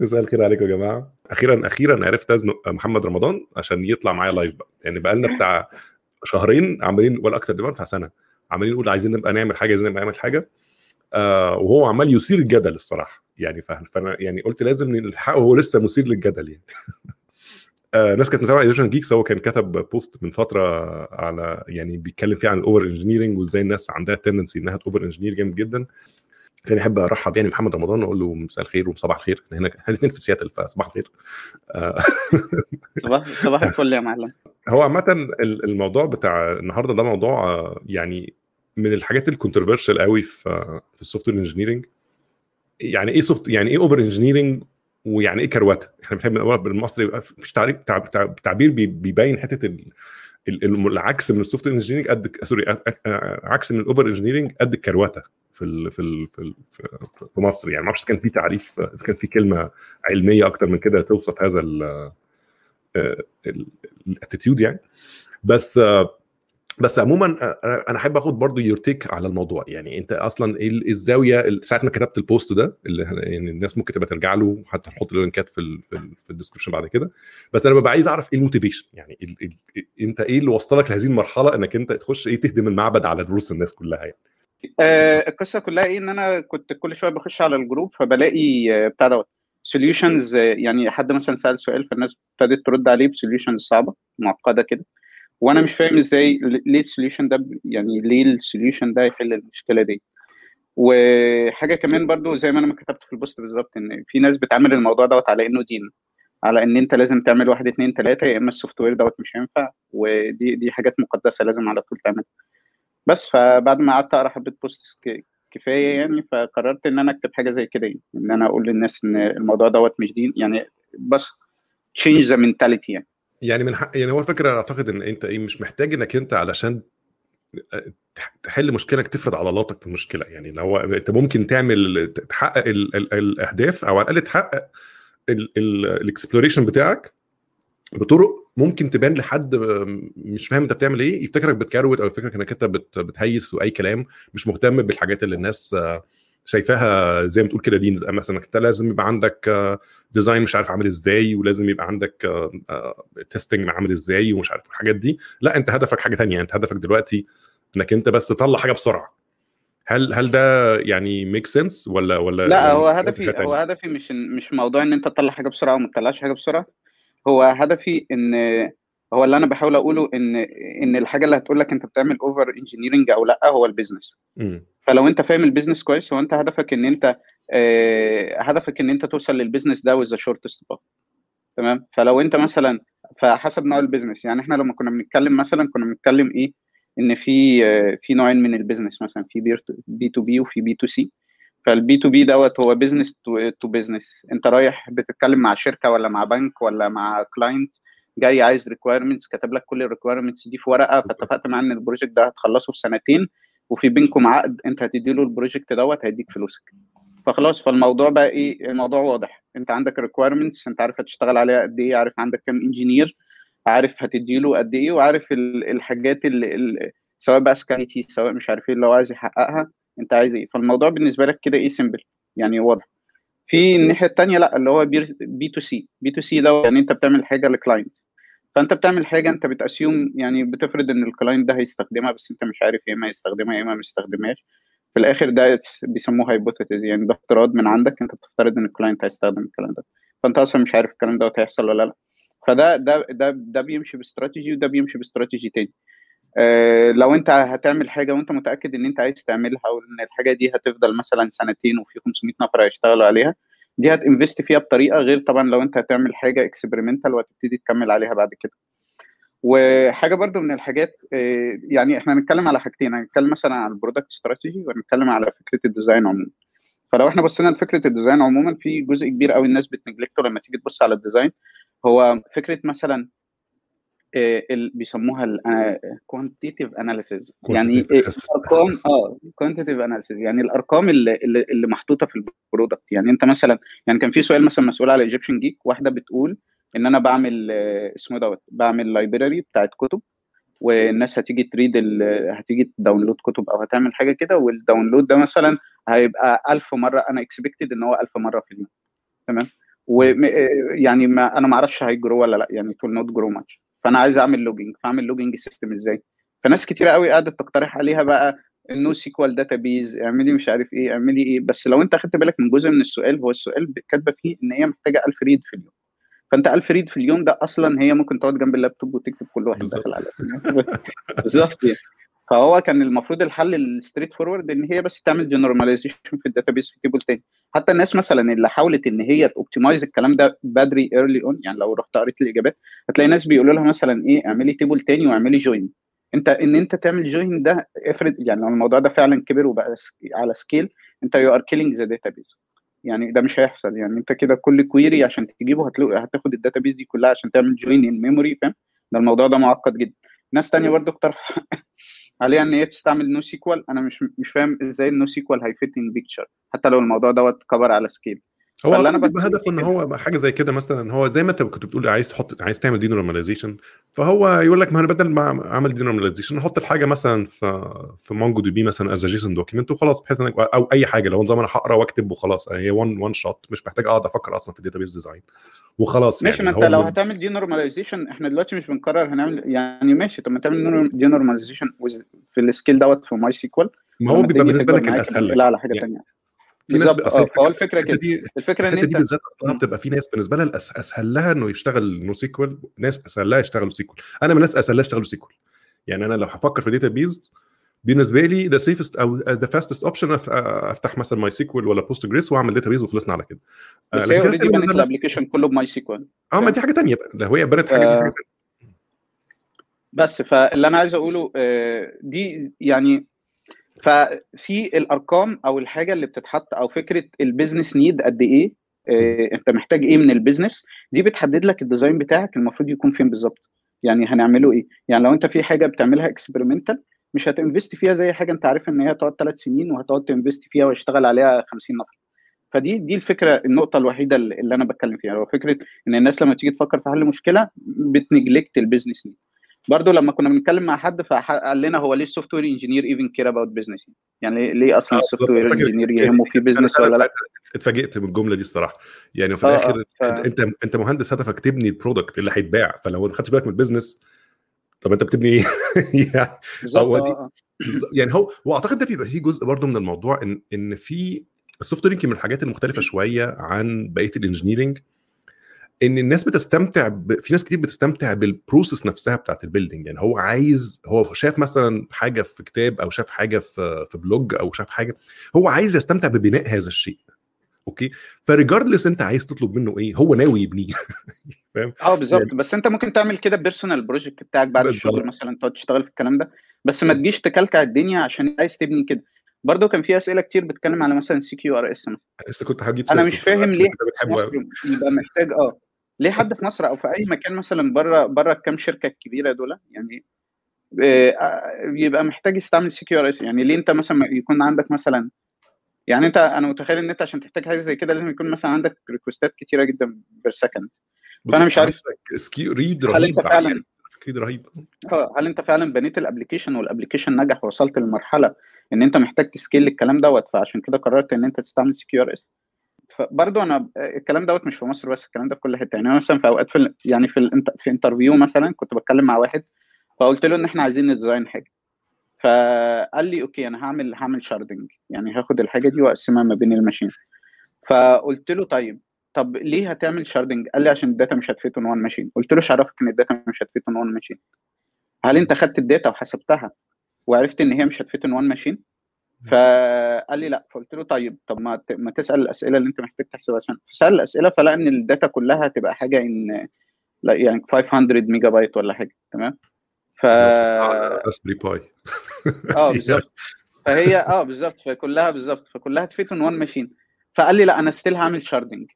مساء الخير عليكم يا جماعة. أخيرا أخيرا عرفت أزنق محمد رمضان عشان يطلع معايا live بقى. يعني بقى لنا بتاع شهرين عمالين ولا أكتر دلوقتي بتاع سنة. عمالين نقول عايزين نبقى نعمل حاجة عايزين نبقى نعمل حاجة. آه وهو عمال يثير الجدل الصراحة. يعني فأنا يعني قلت لازم نلحقه هو لسه مثير للجدل يعني. آه ناس كانت متابعة Egyptian Geeks هو كان كتب post من فترة على يعني بيتكلم فيه عن ال over engineering وإزاي الناس عندها tendency إنها over engineer جامد جدا. تاني أحب أرحب يعني محمد رمضان وأقول له مساء الخير وصباح الخير. هنا إحنا الاثنين في سياتل فصباح الخير. صباح صباح الفل يا معلم. هو عامة الموضوع بتاع النهارده ده موضوع يعني من الحاجات ال controversial قوي في في ال software engineering يعني إيه soft يعني إيه over engineering ويعني إيه كروته إحنا بنحب بالمصري مفيش تعريف تعبير بيبين حتة العكس من ال software engineering قد sorry عكس من ال over engineering قد الكروته في ال في ال في, ال في مصر. يعني ما أعرفش كان في تعريف إذا كان في كلمة علمية أكتر من كده توصف هذا ال attitude يعني. بس بس عموما أنا أحب أخد برضو your take على الموضوع. يعني أنت أصلا إيه الزاوية ساعة ما كتبت ال post ده اللي يعني الناس ممكن تبقى ترجع له حتى نحط ال links في ال في, ال في ال description بعد كده. بس أنا ببقى عايز أعرف إيه ال motivation. يعني ال ال أنت إيه اللي وصلك لهذه المرحلة إنك أنت تخش إيه تهدم المعبد على دروس الناس كلها يعني؟ آه القصة كلها إيه؟ إن أنا كنت كل شوية بخش على ال group فبلاقي آه بتاع دوت solutions يعني حد مثلا سأل سؤال فالناس ابتدت ترد عليه ب solutions صعبة معقدة كده. وأنا مش فاهم إزاي ليه ال solution ده يعني ليه ال solution ده يحل المشكلة دي. وحاجة كمان برضو زي ما أنا ما كتبت في ال post بالظبط إن في ناس بتعمل الموضوع دوت على إنه دين على إن أنت لازم تعمل واحد اتنين تلاتة يا إما ال software دوت مش هينفع ودي دي حاجات مقدسة لازم على طول تعملها. بس فبعد ما قعدت اقرا حبه post كفاية يعني فقررت إن أنا أكتب حاجة زي كده يعني إن أنا أقول للناس إن الموضوع دوت مش دين يعني بس change the mentality يعني. يعني من حق يعني هو الفكرة أعتقد إن أنت إيه مش محتاج إنك أنت علشان تحل مشكلة انك تفرض عضلاتك في المشكلة يعني لو أنت ممكن تعمل تحقق ال ال الأهداف أو على الأقل تحقق ال exploration بتاعك بطرق ممكن تبان لحد مش فاهم انت بتعمل إيه يفتكرك بتكروت أو يفتكرك انك انت بتهيس وأي كلام مش مهتم بالحاجات اللي الناس شايفاها زي ما تقول كده دين مثلا أنت لازم يبقى عندك design مش عارف عامل إزاي ولازم يبقى عندك testing عامل إزاي ومش عارف الحاجات دي. لا أنت هدفك حاجة تانية أنت هدفك دلوقتي إنك أنت بس تطلع حاجة بسرعة. هل هل ده يعني make sense ولا ولا لا هو هدفي هو هدفي مش مش موضوع إن أنت تطلع حاجة بسرعة وما تطلعش حاجة بسرعة. هو هدفي إن هو اللي أنا بحاول أقوله إن إن الحاجة اللي هتقول لك أنت بتعمل over engineering أو لأ هو ال business فلو أنت فاهم ال business كويس هو أنت هدفك إن أنت آه هدفك إن أنت توصل لل business ده with shortest path تمام؟ فلو أنت مثلا فحسب نوع ال business يعني إحنا لما كنا بنتكلم مثلا كنا بنتكلم إيه؟ إن في آه في نوعين من ال business مثلا في بي تو بي وفي بي تو سي فال B2B دوت هو business to business انت رايح بتتكلم مع شركة ولا مع بنك ولا مع client جاي عايز requirements كاتب لك كل ال requirements دي في ورقة فاتفقت معاه إن ال project ده هتخلصه في سنتين وفي بينكم عقد انت هتدي له ال project دوت هيديك فلوسك. فخلاص فالموضوع بقى إيه؟ الموضوع واضح. انت عندك requirements انت عارف هتشتغل عليها قد إيه عارف عندك كام engineer عارف هتدي له قد إيه وعارف الحاجات اللي سواء بقى scalability سواء مش عارف إيه اللي هو عايز يحققها. انت عايز إيه. فالموضوع بالنسبة لك كده إيه simple يعني واضح. في الناحية الثانية لا اللي هو بي تو سي بي تو سي ده يعني انت بتعمل حاجة ل client فانت بتعمل حاجة انت بت assume يعني بتفرض ان ال client ده هيستخدمها بس انت مش عارف يا اما يستخدمها يا اما ما يستخدمهاش في الآخر ده بيسموه hypothesis يعني ده افتراض من عندك انت بتفترض ان ال client هيستخدم الكلام ده. فانت أصلا مش عارف الكلام ده هيحصل ولا لا. فده ده ده ده بيمشي باستراتيجي وده بيمشي باستراتيجي تاني. لو انت هتعمل حاجة وانت متأكد ان انت عايز تعملها وان الحاجة دي هتفضل مثلا سنتين وفي 500 نفر هيشتغلوا عليها دي هت invest فيها بطريقة غير طبعا لو انت هتعمل حاجة experimental وهتبتدي تكمل عليها بعد كده. وحاجة برضو من الحاجات يعني إحنا هنتكلم على حاجتين هنتكلم مثلا على ال product strategy وهنتكلم على فكرة ال design عموما. فلو إحنا بصينا لفكرة ال design عموما في جزء كبير قوي الناس بت neglect ه لما تيجي تبص على ال design هو فكرة مثلا بيسموها ال quantitative analysis يعني الأرقام؟ آه quantitative analysis يعني الأرقام اللي, اللي محطوطة في ال product يعني أنت مثلا يعني كان في سؤال مثلا مسؤول على ايجيبشن جيك واحدة بتقول إن أنا بعمل اسمه دوت بعمل library بتاعت كتب والناس هتيجي ت read هتيجي ت download كتب أو هتعمل حاجة كده وال download ده مثلا هيبقى 1000 مرة. أنا expected إن هو 1000 مرة في اليوم. تمام؟ ويعني ما أنا ما أعرفش هي grow ولا لأ. يعني it will not grow much فأنا عايز أعمل logging فأعمل logging system إزاي؟ فناس كتير قوي قعدت تقترح عليها بقى ال NoSQL database اعملي مش عارف إيه اعملي إيه. بس لو أنت خدت بالك من جزء من السؤال هو السؤال كاتبة فيه إن هي محتاجة 1000 read في اليوم. فأنت 1000 read في اليوم ده أصلا هي ممكن تقعد جنب اللابتوب وتكتب كل واحد داخل على بالظبط يعني. فهو كان المفروض الحل ال straightforward إن هي بس تعمل جنراليزيشن في ال database في table تاني. حتى الناس مثلا اللي حاولت إن هي ت optimize الكلام ده بدري early on يعني لو رحت قريت الإجابات هتلاقي ناس بيقولوا لها مثلا إيه اعملي table تاني واعملي join أنت إن أنت تعمل join ده افرض يعني لو الموضوع ده فعلا كبر وبقى على scale أنت you are killing the database يعني ده مش هيحصل. يعني أنت كده كل query عشان تجيبه هتلاقي هتاخد ال database دي كلها عشان تعمل join in memory فاهم؟ ده الموضوع ده معقد جدا. ناس تانية برضه اقترح عليها إن هي تستعمل NoSQL أنا مش مش فاهم إزاي ال NoSQL هي fit in picture حتى لو الموضوع دوت كبر على scale هو أنا بيبقى هدفه إن هو حاجة زي كده مثلا هو زي ما أنت كنت بتقول عايز تحط عايز تعمل denormalization فهو يقول لك ما أنا بدل ما أعمل denormalization أحط الحاجة مثلا في في MongoDB مثلا as JSON document وخلاص بحيث إنك أو أي حاجة لو نظام أنا هقرأ واكتب وخلاص هي one one shot مش محتاج أقعد أفكر أصلا في ال data design وخلاص ماشي يعني ما انت لو هتعمل denormalization إحنا دلوقتي مش بنقرر هنعمل يعني ماشي طب ما تعمل denormalization في ال scale دوت في MySQL ما هو بيبقى بالنسبة لك الأسهل لك. على حاجة يعني. ثانية بالظبط. آه فهو الفكرة كده. الفكرة إن انت دي بالذات أصلا بتبقى في ناس بالنسبة لها اسهل لها إنه يشتغل NoSQL ناس اسهل لها يشتغلوا SQL. أنا من الناس اسهل لها يشتغلوا SQL. يعني أنا لو هفكر في database بالنسبة لي the safest أو the fastest option أفتح مثلا MySQL ولا Postgres وأعمل database وخلصنا على كده. بس هي already بنت ال application كله ب MySQL. آه ما دي حاجة ثانية بقى لو هي بنت حاجة دي حاجة ثانية بس فاللي أنا عايز أقوله دي يعني ففي الأرقام أو الحاجة اللي بتتحط أو فكرة ال business need قد إيه إيه أنت محتاج إيه من ال business دي بتحدد لك ال design بتاعك المفروض يكون فين بالظبط. يعني هنعمله إيه؟ يعني لو أنت في حاجة بتعملها experimental مش هت invest فيها زي حاجة أنت عارف إن هي هتقعد ثلاث سنين وهتقعد ت invest فيها ويشتغل عليها 50 نفر. فدي دي الفكرة النقطة الوحيدة اللي أنا بتكلم فيها. هو فكرة إن الناس لما تيجي تفكر في حل مشكلة بت neglect ال business need برضه لما كنا بنتكلم مع حد فقال لنا هو ليه ال software engineer even care about business يعني ليه أصلا ال software engineer يهمه في business ولا لأ؟ اتفاجئت من الجملة دي الصراحة. يعني في الآخر ف... أنت أنت مهندس هدفك تبني ال product اللي هيتباع. فلو ما خدتش بالك من ال business طب أنت بتبني إيه؟ يعني هو يعني هو واعتقد ده بيبقى فيه جزء برضه من الموضوع إن إن في ال software يمكن من الحاجات المختلفة شوية عن بقية ال engineering إن الناس بتستمتع ب... في ناس كتير بتستمتع بال process نفسها بتاعت ال building يعني هو عايز هو شاف مثلا حاجة في كتاب أو شاف حاجة في في blog أو شاف حاجة هو عايز يستمتع ببناء هذا الشيء okay؟ ف regardless أنت عايز تطلب منه إيه هو ناوي يبنيه. فاهم؟ آه بالظبط. يعني... بس أنت ممكن تعمل كده personal project بتاعك بعد بالضبط. الشغل مثلا تقعد تشتغل في الكلام ده. بس ما تجيش تكلكع الدنيا عشان عايز تبني كده. برضه كان في أسئلة كتير بتتكلم على مثلا CQRS مثلا. لسه كنت هجيب أنا مش فاهم ليه مصر يبقى محتاج آه. ليه حد في مصر أو في أي مكان مثلا بره بره الكام شركة الكبيرة دول يعني يبقى محتاج يستعمل CQRS يعني ليه أنت مثلا يكون عندك مثلا يعني أنت أنا متخيل إن أنت عشان تحتاج حاجة زي كده لازم يكون مثلا عندك request ات كتيرة جدا per second فأنا مش عارف سكيو read رهيب هل أنت فعلا ريد رهيب. هل أنت فعلا بنيت ال application وال application نجح ووصلت للمرحلة إن أنت محتاج ت scale الكلام دوت فعشان كده قررت إن أنت تستعمل CQRS؟ فبرضه أنا الكلام دوت مش في مصر بس الكلام ده في كل حتة. يعني أنا مثلا في أوقات في يعني في في interview مثلا كنت بتكلم مع واحد فقلت له إن إحنا عايزين ن design حاجة. فقال لي okay أنا هعمل هعمل sharding يعني هاخد الحاجة دي وأقسمها ما بين ال machine. فقلت له طيب طب ليه هتعمل sharding قال لي عشان ال data مش هت fit on one machine قلت له عرفك إن ال data مش هت fit on one machine هل أنت خدت ال data وحسبتها وعرفت إن هي مش هت fit on one machine فقال لي لا. فقلت له طيب طب ما ما تسأل الأسئلة اللي أنت محتاج تحسبها عشان فسأل الأسئلة فلقى إن ال data كلها هتبقى حاجة ان لا يعني 500 ميجا بايت ولا حاجة. تمام؟ ف Raspberry Pi آه بالظبط. فهي آه بالظبط. فكلها بالظبط. فكلها ت fit on one machine فقال لي لا أنا still هعمل sharding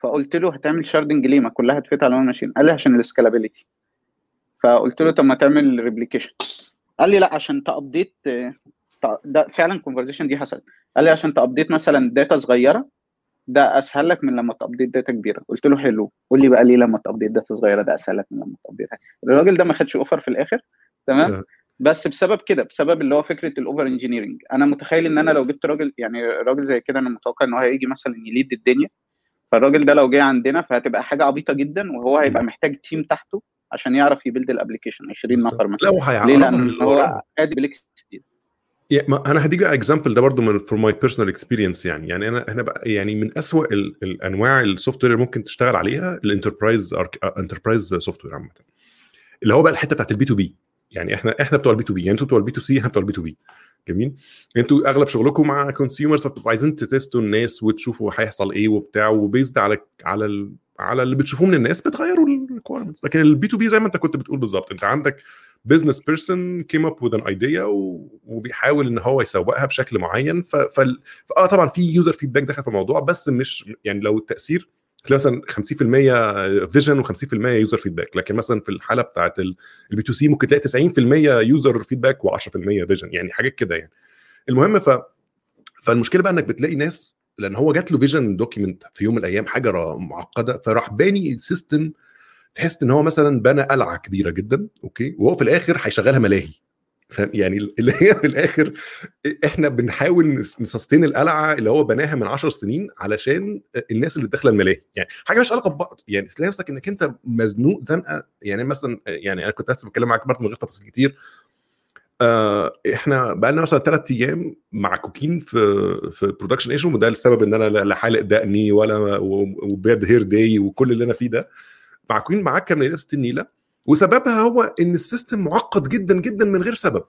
فقلت له هتعمل sharding ليه؟ ما كلها ت fit على one machine قال لي عشان ال scalability فقلت له طب ما تعمل replication قال لي لا عشان ت update ده فعلا ال conversation دي حصلت. قال لي عشان ت update مثلا data صغيرة ده أسهل لك من لما ت update data كبيرة. قلت له حلو. قول لي بقى ليه لما ت update data صغيرة ده أسهل لك من لما ت update الراجل ده ما خدش offer في الآخر تمام؟ بس بسبب كده بسبب اللي هو فكرة ال over engineering أنا متخيل إن أنا لو جبت راجل يعني راجل زي كده أنا متوقع إن هو هيجي مثلا ي lead الدنيا. فالراجل ده لو جه عندنا فهتبقى حاجة عبيطة جدا وهو هيبقى محتاج team تحته عشان يعرف ي build ال application 20 نفر مثلا. لو ليه؟ لأن هو ادي بليكس أنا هديك example ده برضو من for my personal experience يعني. يعني أنا إحنا بقى يعني من اسوء الأنواع ال software اللي ممكن تشتغل عليها ال enterprise enterprise software عامة. اللي هو بقى الحتة بتاعت ال B2B يعني إحنا إحنا بتوع ال B2B يعني أنتوا بتوع ال B2C إحنا بتوع ال B2B جميل. أنتوا أغلب شغلكم مع consumers فبتبقوا عايزين ت test وا الناس وتشوفوا هيحصل إيه وبتاع و based على على ال... على اللي بتشوفوه من الناس بتغيروا ال requirements لكن ال B2B زي ما انت كنت بتقول بالظبط انت عندك business person came up with an idea وبيحاول إن هو يسوقها بشكل معين ف... ف... آه طبعا في user feedback دخل في الموضوع بس مش يعني لو التأثير تلاقي مثلا 50% vision و50% user feedback لكن مثلا في الحالة بتاعت ال B2C ممكن تلاقي 90% user feedback و10% vision يعني حاجات كده يعني. المهم ف فالمشكلة بقى إنك بتلاقي ناس لأن هو جات له vision document في يوم من الأيام حاجة معقدة فراح باني system تحس إن هو مثلا بنى قلعة كبيرة جدا أوكي؟ وهو في الآخر هيشغلها ملاهي. يعني اللي هي في الآخر إحنا بنحاول ن sustain القلعة اللي هو بناها من 10 سنين علشان الناس اللي داخلة الملاهي. يعني حاجة مش علاقة ببعض. يعني تلاقي نفسك إنك أنت مزنوق زنقة. يعني مثلا يعني أنا كنت لسه بتكلم معاك برضه من غير تفاصيل كتير. آه إحنا بقى لنا مثلا ثلاث أيام معكوكين في في production issue وده السبب إن أنا لا حالق دقني ولا و bad hair day وكل اللي أنا فيه ده. معكوكين معاك من نفس النيلة. وسببها هو إن ال system معقد جدا جدا من غير سبب.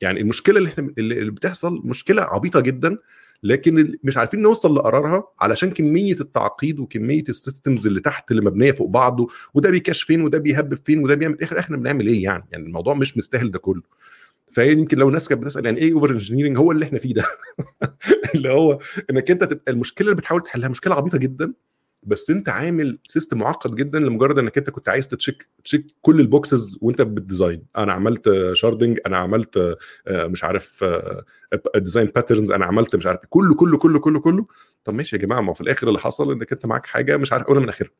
يعني المشكلة اللي إحنا اللي بتحصل مشكلة عبيطة جدا لكن مش عارفين نوصل لقرارها علشان كمية التعقيد وكمية ال systems اللي تحت اللي مبنية فوق بعضه وده بي cache فين وده بيهبب فين وده بيعمل اخر إحنا بنعمل إيه يعني؟ يعني الموضوع مش مستاهل ده كله. فهي يمكن لو الناس كانت بتسأل يعني إيه over engineering هو اللي إحنا فيه ده؟ اللي هو إنك أنت تبقى المشكلة اللي بتحاول تحلها مشكلة عبيطة جدا بس انت عامل system معقد جدا لمجرد انك انت كنت عايز ت check، check كل ال boxes وانت بال design أنا عملت sharding أنا عملت مش عارف design patterns أنا عملت مش عارف كله كله كله كله كله. طب ماشي يا جماعة ما في الآخر اللي حصل إنك أنت معاك حاجة مش عارف اولها من آخرها.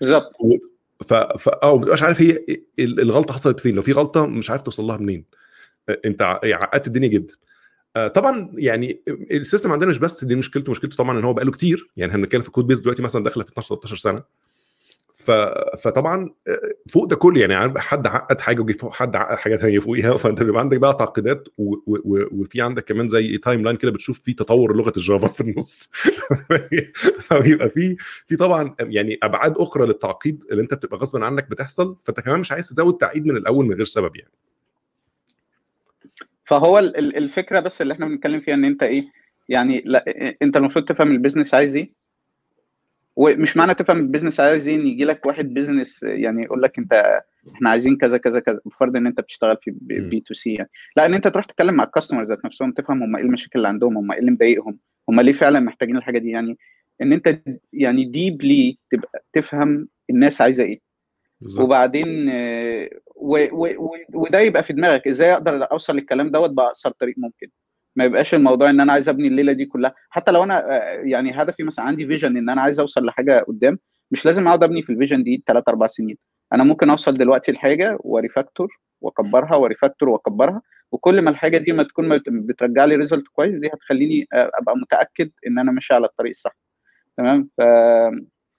بالظبط. ف ف آه مش عارف هي الغلطة حصلت فين. لو في غلطة مش عارف توصل لها منين. أنت عقدت الدنيا جدا. طبعا يعني ال system عندنا مش بس دي مشكلته مشكلته طبعا إن هو بقاله كتير يعني إحنا بنتكلم في code base دلوقتي مثلا داخلة في 12 13 سنة. ف... فطبعا فوق ده كله يعني حد عقد حاجة وجي فوق حد عقد حاجة ثانية فوقيها فأنت بيبقى عندك بقى تعقيدات و... و... وفي عندك كمان زي timeline كده بتشوف فيه تطور لغة الجافا في النص. فبيبقى في في طبعا يعني أبعاد أخرى للتعقيد اللي أنت بتبقى غصبا عنك بتحصل فأنت كمان مش عايز تزود تعقيد من الأول من غير سبب يعني. فهو الفكرة بس اللي إحنا بنتكلم فيها ان انت إيه يعني لا انت المفروض تفهم ال business عايز إيه. ومش معنى تفهم ال business عايز إيه ان يجي لك واحد business يعني يقول لك انت إحنا عايزين كذا كذا كذا بفرض ان انت بتشتغل في B2C يعني. لا ان انت تروح تتكلم مع ال customers ذات نفسهم تفهم هم إيه المشاكل اللي عندهم هم إيه اللي مضايقهم هم ليه فعلا محتاجين الحاجة دي. يعني ان انت يعني deeply تبقى تفهم الناس عايزة إيه. بالزبط. وبعدين و و و وده يبقى في دماغك. إزاي أقدر أوصل للكلام دوت بأقصر طريق ممكن؟ ما يبقاش الموضوع إن أنا عايز أبني الليلة دي كلها. حتى لو أنا يعني هدفي مثلا عندي vision إن أنا عايز أوصل لحاجة قدام مش لازم أقعد أبني في ال vision دي 3 4 سنين. أنا ممكن أوصل دلوقتي لحاجة و refactor وأكبرها و refactor وأكبرها وكل ما الحاجة دي ما تكون بترجع لي result كويس دي هتخليني أبقى متأكد إن أنا ماشي على الطريق الصح. تمام؟ ف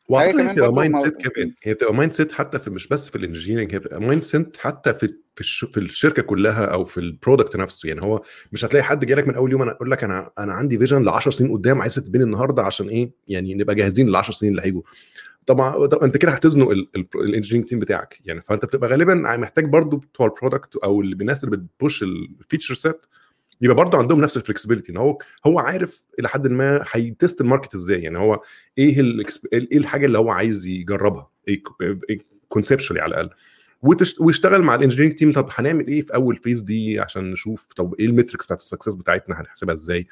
واعتقد هي بتبقى mindset كمان. هي بتبقى mindset حتى في مش بس في ال engineering هي بتبقى mindset حتى في في, الش... في الشركة كلها أو في ال product نفسه. يعني هو مش هتلاقي حد جاي لك من أول يوم أنا أقول لك أنا أنا عندي vision ل 10 سنين قدام عايز تتبني النهارده عشان إيه؟ يعني نبقى جاهزين لل 10 سنين اللي هيجوا. طبعا طب أنت كده هتزنق ال engineering team بتاعك. يعني فأنت بتبقى غالبا محتاج برضو بتوع ال product أو اللي الناس اللي بت push ال feature set يبقى برضه عندهم نفس ال flexibility إن هو هو عارف إلى حد ما هي test ال market إزاي يعني هو إيه إيه الحاجة اللي هو عايز يجربها إيه conceptually على الأقل. ويشتغل مع ال engineering team طب هنعمل إيه في أول phase دي عشان نشوف طب إيه ال metrics بتاعت ال success بتاعتنا هنحسبها إزاي؟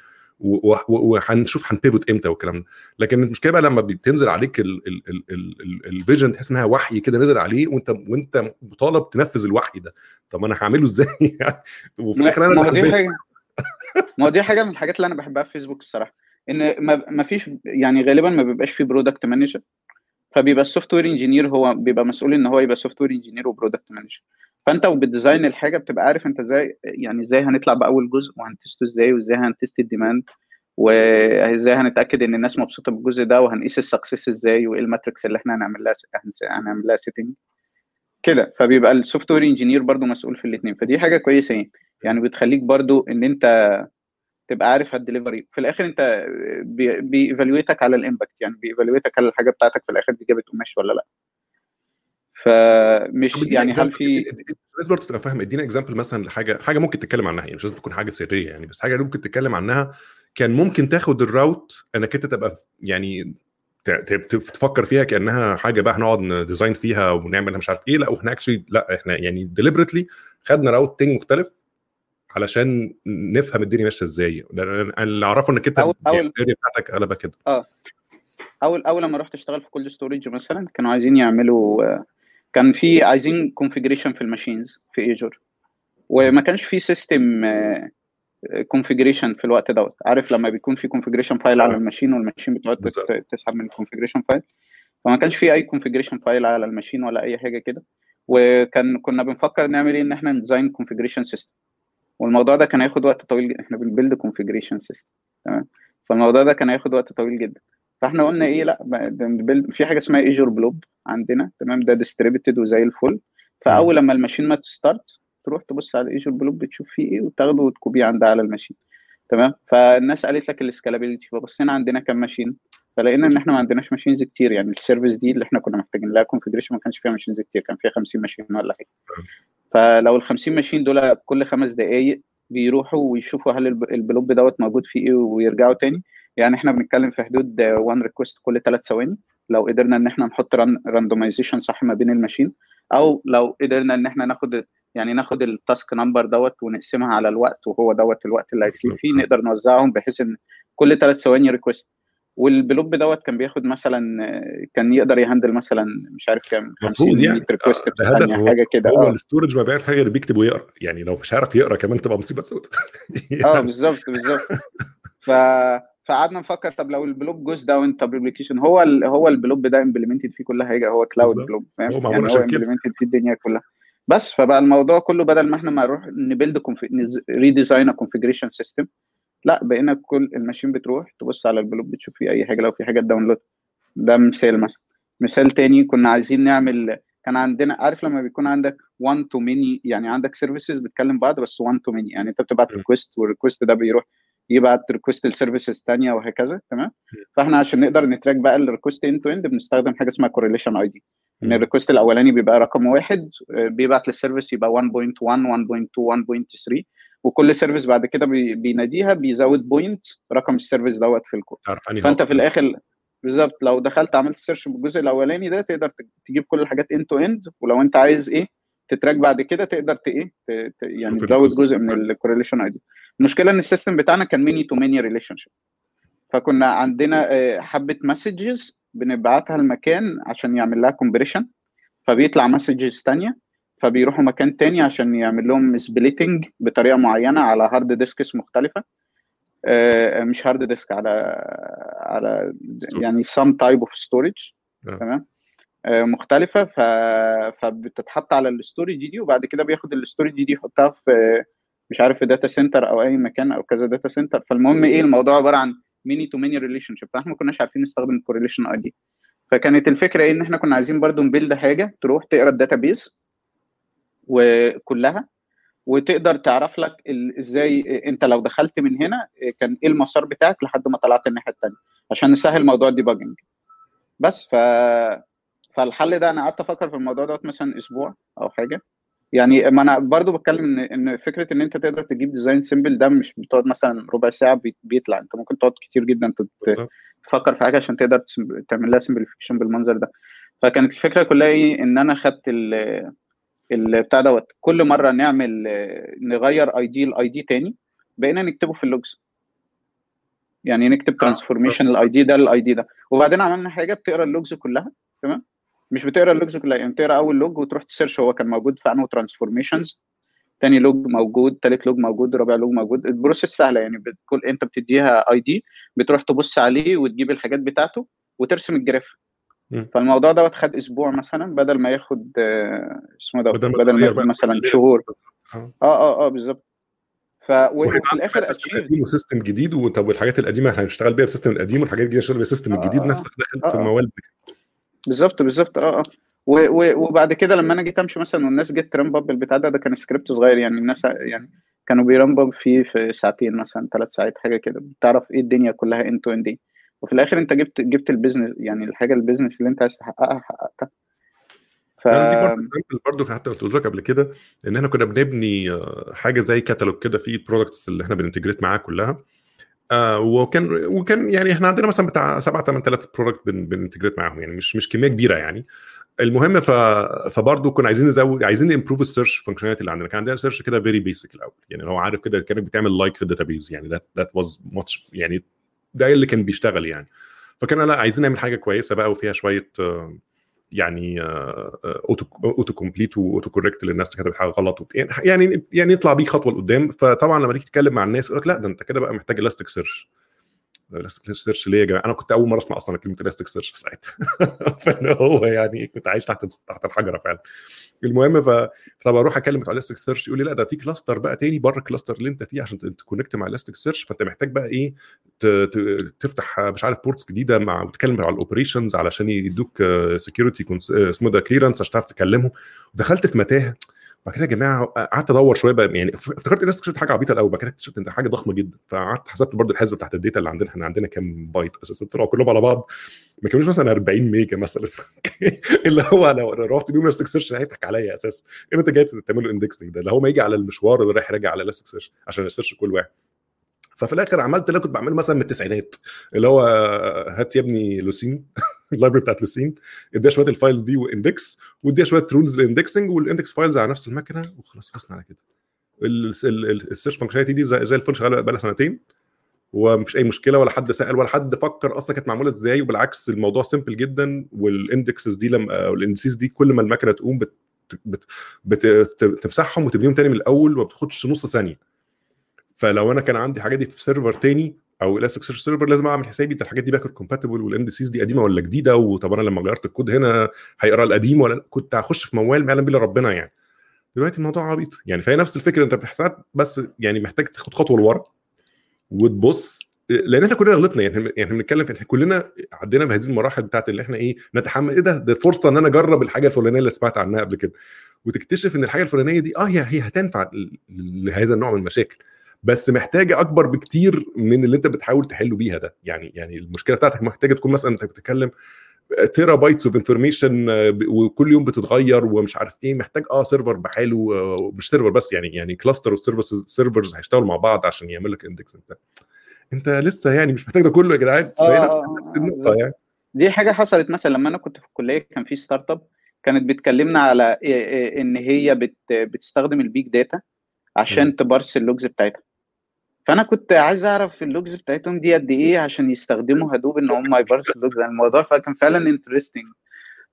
وهنشوف هن pivot إمتى والكلام ده. لكن المشكلة بقى لما بتنزل عليك ال vision تحس إنها وحي كده نزل عليه وأنت وأنت مطالب تنفذ الوحي ده. طب أنا هعمله إزاي؟ وفي الآخر أنا ما دي حاجة من الحاجات اللي أنا بحبها في فيسبوك الصراحة إن ما فيش يعني غالبا ما بيبقاش في product manager فبيبقى ال software engineer هو بيبقى مسؤول إن هو يبقى software engineer و product manager فأنت وبت design الحاجة بتبقى عارف أنت إزاي يعني إزاي هنطلع باول جزء وهن test ه إزاي وإزاي هن test ال demand وإزاي هنتأكد إن الناس مبسوطة بالجزء ده وهنقيس ال success إزاي وإيه ال metrics اللي إحنا هنعمل لها هنعمل لها setting كده فبيبقى ال software engineer برضو مسؤول في الاثنين فدي حاجة كويسة يعني. يعني بتخليك برضو إن أنت تبقى عارف هت deliver في الآخر أنت بي evaluate ك على ال impact يعني بي evaluate ك على الحاجة بتاعتك في الآخر دي جابت قماش ولا لأ. فمش يعني هل في الناس برضه تبقى فاهم ادينا example مثلا لحاجة حاجة ممكن تتكلم عنها يعني مش لازم تكون حاجة سرية يعني بس حاجة ممكن تتكلم عنها كان ممكن تاخد ال route إنك أنت تبقى يعني تفكر فيها كأنها حاجة بقى هنقعد ن design فيها ونعمل مش عارف إيه لأ وإحنا actually لأ إحنا يعني deliberately خدنا route تاني مختلف علشان نفهم الدنيا ماشية إزاي. اللي أعرفه إنك أنت اول بتاعتك اغلبها كده. آه. اول أول لما رحت اشتغل في cold storage مثلا كانوا عايزين يعملوا كان في عايزين configuration في ال machines في Azure وما كانش في system configuration في الوقت دوت. عارف لما بيكون في configuration file على ال machine وال machine بتقعد تسحب من ال configuration file فما كانش في أي configuration file على ال machine ولا أي حاجة كده. وكان كنا بنفكر نعمل إيه؟ إن إحنا ن design configuration system والموضوع ده كان هياخد وقت طويل جدا. إحنا بن build configuration system تمام؟ فالموضوع ده كان هياخد وقت طويل جدا. فإحنا قلنا إيه؟ لأ في حاجة اسمها Azure Blob عندنا. تمام؟ ده distributed وزي الفل. فأول لما ال machine ما ت start تروح تبص على Azure Blob بتشوف فيه إيه وتاخده وت copy ه عندها على ال machine. تمام؟ فالناس قالت لك ال scalability فبصينا عندنا كام machine. فلقينا إن إحنا ما عندناش machines كتير. يعني ال service دي اللي إحنا كنا محتاجين لها configuration ما كانش فيها machines كتير. كان فيها 50 machine ولا حاجة. فلو ال 50 machine دول كل خمس دقائق بيروحوا ويشوفوا هل ال blob دوت موجود فيه إيه ويرجعوا تاني. يعني إحنا بنتكلم في حدود 1 request كل ثلاث ثواني. لو قدرنا إن إحنا نحط randomization صح ما بين ال machine. أو لو قدرنا إن إحنا ناخد يعني ناخد ال task number دوت ونقسمها على الوقت وهو دوت الوقت اللي هي sleep فيه نقدر نوزعهم بحيث إن كل ثلاث ثواني request وال blob دوت كان بياخد مثلا كان يقدر ي handle مثلا مش عارف كام 50 يعني. request في ثانية حاجة كده. هو ال storage ما بيعمل حاجة غير بيكتب ويقرأ. يعني لو مش عارف يقرأ كمان تبقى مصيبة سوداء آه بالظبط بالظبط. ف فقعدنا نفكر طب لو ال blob goes down طب ال application هو ال هو ال blob ده implemented فيه كل حاجة هو cloud blob فاهم؟ هو يعني هو implemented في الدنيا كلها. بس فبقى الموضوع كله بدل ما إحنا ما نروح ن build redesign configuration system لا بقينا كل ال machine بتروح تبص على ال blob بتشوف فيه أي حاجة لو في حاجة download ده مثال مثلا. مثال تاني كنا عايزين نعمل كان عندنا عارف لما بيكون عندك 1 to many يعني عندك services بتكلم بعض بس 1 to many يعني أنت بتبعت request وال request ده بيروح يبعت request ل services ثانية وهكذا تمام؟ فإحنا عشان نقدر ن track بقى ال request end to end بنستخدم حاجة اسمها correlation ID إن ال request الأولاني بيبقى رقم واحد بيبعت لل service يبقى 1.1 1.2 1.3 وكل service بعد كده بيناديها بيزود point رقم ال service دوت في الكود. فأنت في الآخر بالظبط لو دخلت عملت search بالجزء الأولاني ده تقدر تجيب كل الحاجات end to end ولو أنت عايز إيه ت track بعد كده تقدر ت إيه يعني تزود جزء من ال correlation ID المشكلة إن ال system بتاعنا كان many to many relationship فكنا عندنا حبة messages بنبعتها المكان عشان يعمل لها compression فبيطلع messages ثانية فبيروحوا مكان تاني عشان يعمل لهم splitting بطريقة معينة على hard disks مختلفة. مش hard disk على على يعني some type of storage تمام؟ مختلفة ف... فبتتحط على ال storage دي وبعد كده بياخد ال storage دي يحطها في مش عارف في data center أو أي مكان أو كذا data center فالمهم إيه الموضوع عبارة عن many to many relationship فاحنا ما كناش عارفين نستخدم ال correlation ID فكانت الفكرة إيه إن إحنا كنا عايزين برضو ن build حاجة تروح تقرأ ال database وكلها وتقدر تعرف لك إزاي أنت لو دخلت من هنا كان إيه المسار بتاعك لحد ما طلعت الناحية الثانية عشان نسهل موضوع ال debugging بس ف فالحل ده أنا قعدت أفكر في الموضوع دوت مثلا أسبوع أو حاجة. يعني ما أنا برضو بتكلم ان إن فكرة إن أنت تقدر تجيب design simple ده مش بتقعد مثلا ربع ساعة بيطلع. أنت ممكن تقعد كتير جدا تفكر في حاجة عشان تقدر تعمل لها simplification بالمنظر ده. فكانت الفكرة كلها إيه؟ إن أنا خدت البتاع دوت. كل مرة نعمل نغير ID ال ID تاني بقينا نكتبه في ال logs يعني نكتب transformation ال ID ده لل ID ده. وبعدين عملنا حاجة بتقرأ ال logs كلها تمام؟ مش بتقرأ ال logs كلها يعني بتقرأ أول log وتروح ت search هو كان موجود في انه transformations تاني log موجود تالت log موجود رابع log موجود. ال process سهلة يعني بتكون أنت بتديها ID بتروح تبص عليه وتجيب الحاجات بتاعته وترسم ال graph فالموضوع دوت خد أسبوع مثلا بدل ما ياخد اسمه دوت بدل, بدل ما ياخد مثلا شهور. آه آه آه بالظبط. ف وفي الآخر قديم و system جديد وطب والحاجات القديمة هنشتغل بيها ب system القديم والحاجات الجديدة هنشتغل بال system آه الجديد آه نفس داخل آه في آه. الموال بالظبط بالظبط. آه آه. وبعد كده لما أنا جيت أمشي مثلا والناس جت ت ramp up البتاع ده ده كان سكريبت صغير يعني الناس يعني كانوا بي ramp up فيه في ساعتين مثلا ثلاث ساعات حاجة كده. بتعرف إيه الدنيا كلها end to end وفي الآخر أنت جبت جبت ال business يعني الحاجة ال business اللي أنت عايز تحققها حققتها. ف أنا دي برضه حتى قلت لك قبل كده إن إحنا كنا بنبني آه، حاجة زي كاتالوج كده فيه ال products اللي إحنا بن integrate معاها كلها. آه وكان وكان يعني إحنا عندنا مثلا بتاع 7 8000 product بن بن integrate معاهم يعني مش مش كمية كبيرة يعني. المهم ف فبرضه كنا عايزين نزود عايزين ن improve ال search functionality اللي عندنا. كان عندنا search كده very basic الأول. يعني لو عارف كده كانت بتعمل like في ال database يعني that that was much يعني ده اللي كان بيشتغل يعني. فكان لا عايزين نعمل حاجة كويسة بقى وفيها شوية آه، يعني auto auto complete و auto correct للناس كتبت حاجة غلط يعني يعني يطلع بيه خطوة لقدام. فطبعا لما تيجي تتكلم مع الناس يقول لك لا ده أنت كده بقى محتاج Elasticsearch Elasticsearch ليه يا جماعة؟ أنا كنت أول مرة أسمع أصلا كلمة Elasticsearch ساعتها. فانا هو يعني كنت عايش تحت تحت الحجرة فعلا. المهم ف أروح أكلم بتاع Elasticsearch يقول لي لا ده في cluster بقى تاني بره ال cluster اللي أنت فيه عشان ت connect مع Elasticsearch فأنت محتاج بقى إيه تفتح مش عارف ports جديدة مع وتتكلم مع ال operations علشان يدوك security اسمه ده clearance عشان تعرف تكلمهم. دخلت في متاهة. بعد كده يا جماعة قعدت أدور شوية بقى يعني افتكرت الناس اكتشفت حاجة عبيطة الأول بعد كده اكتشفت إن حاجة ضخمة جدا فقعدت حسبت برضو الحسبة بتاعت ال data اللي عندنا إحنا عندنا كام بايت أساسا طلعوا كلهم على بعض ما كانوش مثلا 40 mega مثلا اللي هو لو رحت بيهم Elasticsearch هيضحك عليا أساسا. ان أنت جاي تعمل له indexing ده؟ اللي هو ما يجي على المشوار ورايح راجع على Elasticsearch عشان ي search كل واحد. ففي الآخر عملت اللي كنت بعمله مثلا من التسعينات اللي هو هات يا ابني Lucene ال library بتاعت Lucene اديها شوية ال files دي و index واديها شوية rules لل indexing وال index files على نفس المكنة وخلاص خلصنا على كده. ال search functionality دي زي, زي الفل شغالة بقى لها سنتين ومفيش أي مشكلة ولا حد سأل ولا حد فكر أصلا كانت معمولة إزاي وبالعكس الموضوع simple جدا وال indexes دي لما وال indices دي كل ما المكنة تقوم بت بت بت تمسحهم وتبنيهم تاني من الأول وما بتاخدش نص ثانية. فلو أنا كان عندي حاجات دي في server تاني أو search server لازم أعمل حسابي ده الحاجات دي backward compatible وال indices دي قديمة ولا جديدة؟ وطب أنا لما غيرت الكود هنا هيقرأ القديم ولا كنت هخش في موال ما يعلم بالله ربنا يعني. دلوقتي الموضوع عبيط. يعني فهي نفس الفكرة أنت بتحتاج بس يعني محتاج تاخد خطوة لورا وتبص. لأن إحنا كلنا غلطنا يعني يعني بنتكلم في كلنا عدينا بهذه المراحل بتاعت اللي إحنا إيه نتحمل. إيه ده؟ ده فرصة إن أنا أجرب الحاجة الفلانية اللي سمعت عنها قبل كده. وتكتشف إن الحاجة الفلانية دي آه هي هي هتنفع لهذا النوع من المشاكل. بس محتاجة أكبر بكتير من اللي أنت بتحاول تحله بيها ده. يعني يعني المشكلة بتاعتك محتاجة تكون مثلا أنت بتتكلم terabytes of information وكل يوم بتتغير ومش عارف إيه. محتاج آه server بحاله آه، مش server بس يعني يعني cluster وال servers servers هيشتغلوا مع بعض عشان يعمل لك index أنت أنت لسه يعني مش محتاج ده كله يا جدعان. فهي آه، نفس آه، نفس آه، النقطة. يعني. دي حاجة حصلت مثلا لما أنا كنت في الكلية كان في startup كانت بتكلمنا على إيه- إيه إن هي بت بتستخدم ال big data عشان ت parse ال logs بتاعتها. فأنا كنت عايز أعرف ال logs بتاعتهم دي قد إيه عشان يستخدموا Hadoop إن هم ي parse وا ال logs. يعني الموضوع فكان فعلا interesting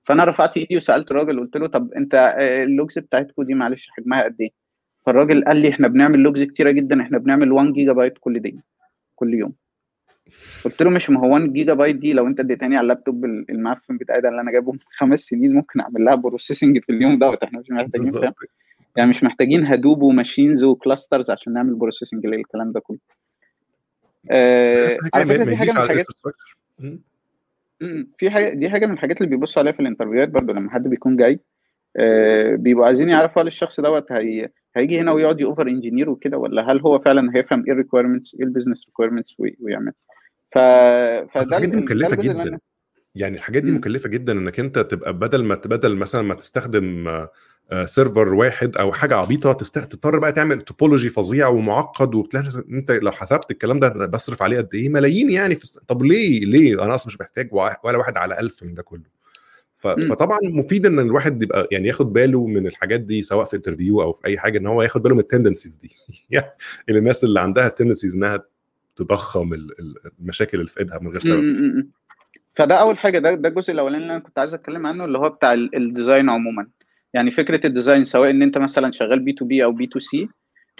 فأنا رفعت إيدي وسألت الراجل قلت له طب أنت آه، ال logs بتاعتكم دي معلش حجمها قد إيه؟ فالراجل قال لي إحنا بنعمل logs كتيرة جدا إحنا بنعمل 1 جيجا بايت كل دقيقه كل يوم. قلت له مش ما هو 1 جيجا بايت دي لو أنت اديتني على اللابتوب المعفن بتاعي ده اللي أنا جايبه من خمس سنين ممكن أعمل لها processing في اليوم دوت إحنا مش محتاجين يعني مش محتاجين Hadoop و machines و clusters عشان نعمل processing للكلام ده كله. آه على فكرة دي حاجة من الحاجات. في حاجة دي حاجة من الحاجات اللي بيبصوا عليها في ال interview هات برضو لما حد بيكون جاي آه بيبقوا عايزين يعرفوا هل الشخص دوت هي... هيجي هنا ويقعد ي over-engineer وكده ولا هل هو فعلا هيفهم إيه ال requirements إيه ال business requirements ويعمل. ف فده الحاجات دي مكلفة جدا. يعني الحاجات دي. مكلفة جدا إنك أنت تبقى بدل ما بدل مثلا ما تستخدم server واحد أو حاجة عبيطة تضطر بقى تعمل topology فظيع ومعقد وبتلاقي أنت لو حسبت الكلام ده بصرف عليه قد إيه ملايين يعني في. طب ليه ليه أنا أصلا مش محتاج ولا واحد على ألف من ده كله. فطبعا مفيد إن الواحد يبقى يعني ياخد باله من الحاجات دي سواء في interview أو في أي حاجة إن هو ياخد باله من ال tendencies دي يعني الناس اللي عندها ال tendencies إنها تضخم ال- ال- المشاكل اللي في إيدها من غير سبب. فده أول حاجة ده ده الجزء الأولاني اللي أنا كنت عايز أتكلم عنه اللي هو بتاع ال- الـ design عموما يعني فكرة ال design سواء إن أنت مثلا شغال B2B أو B2C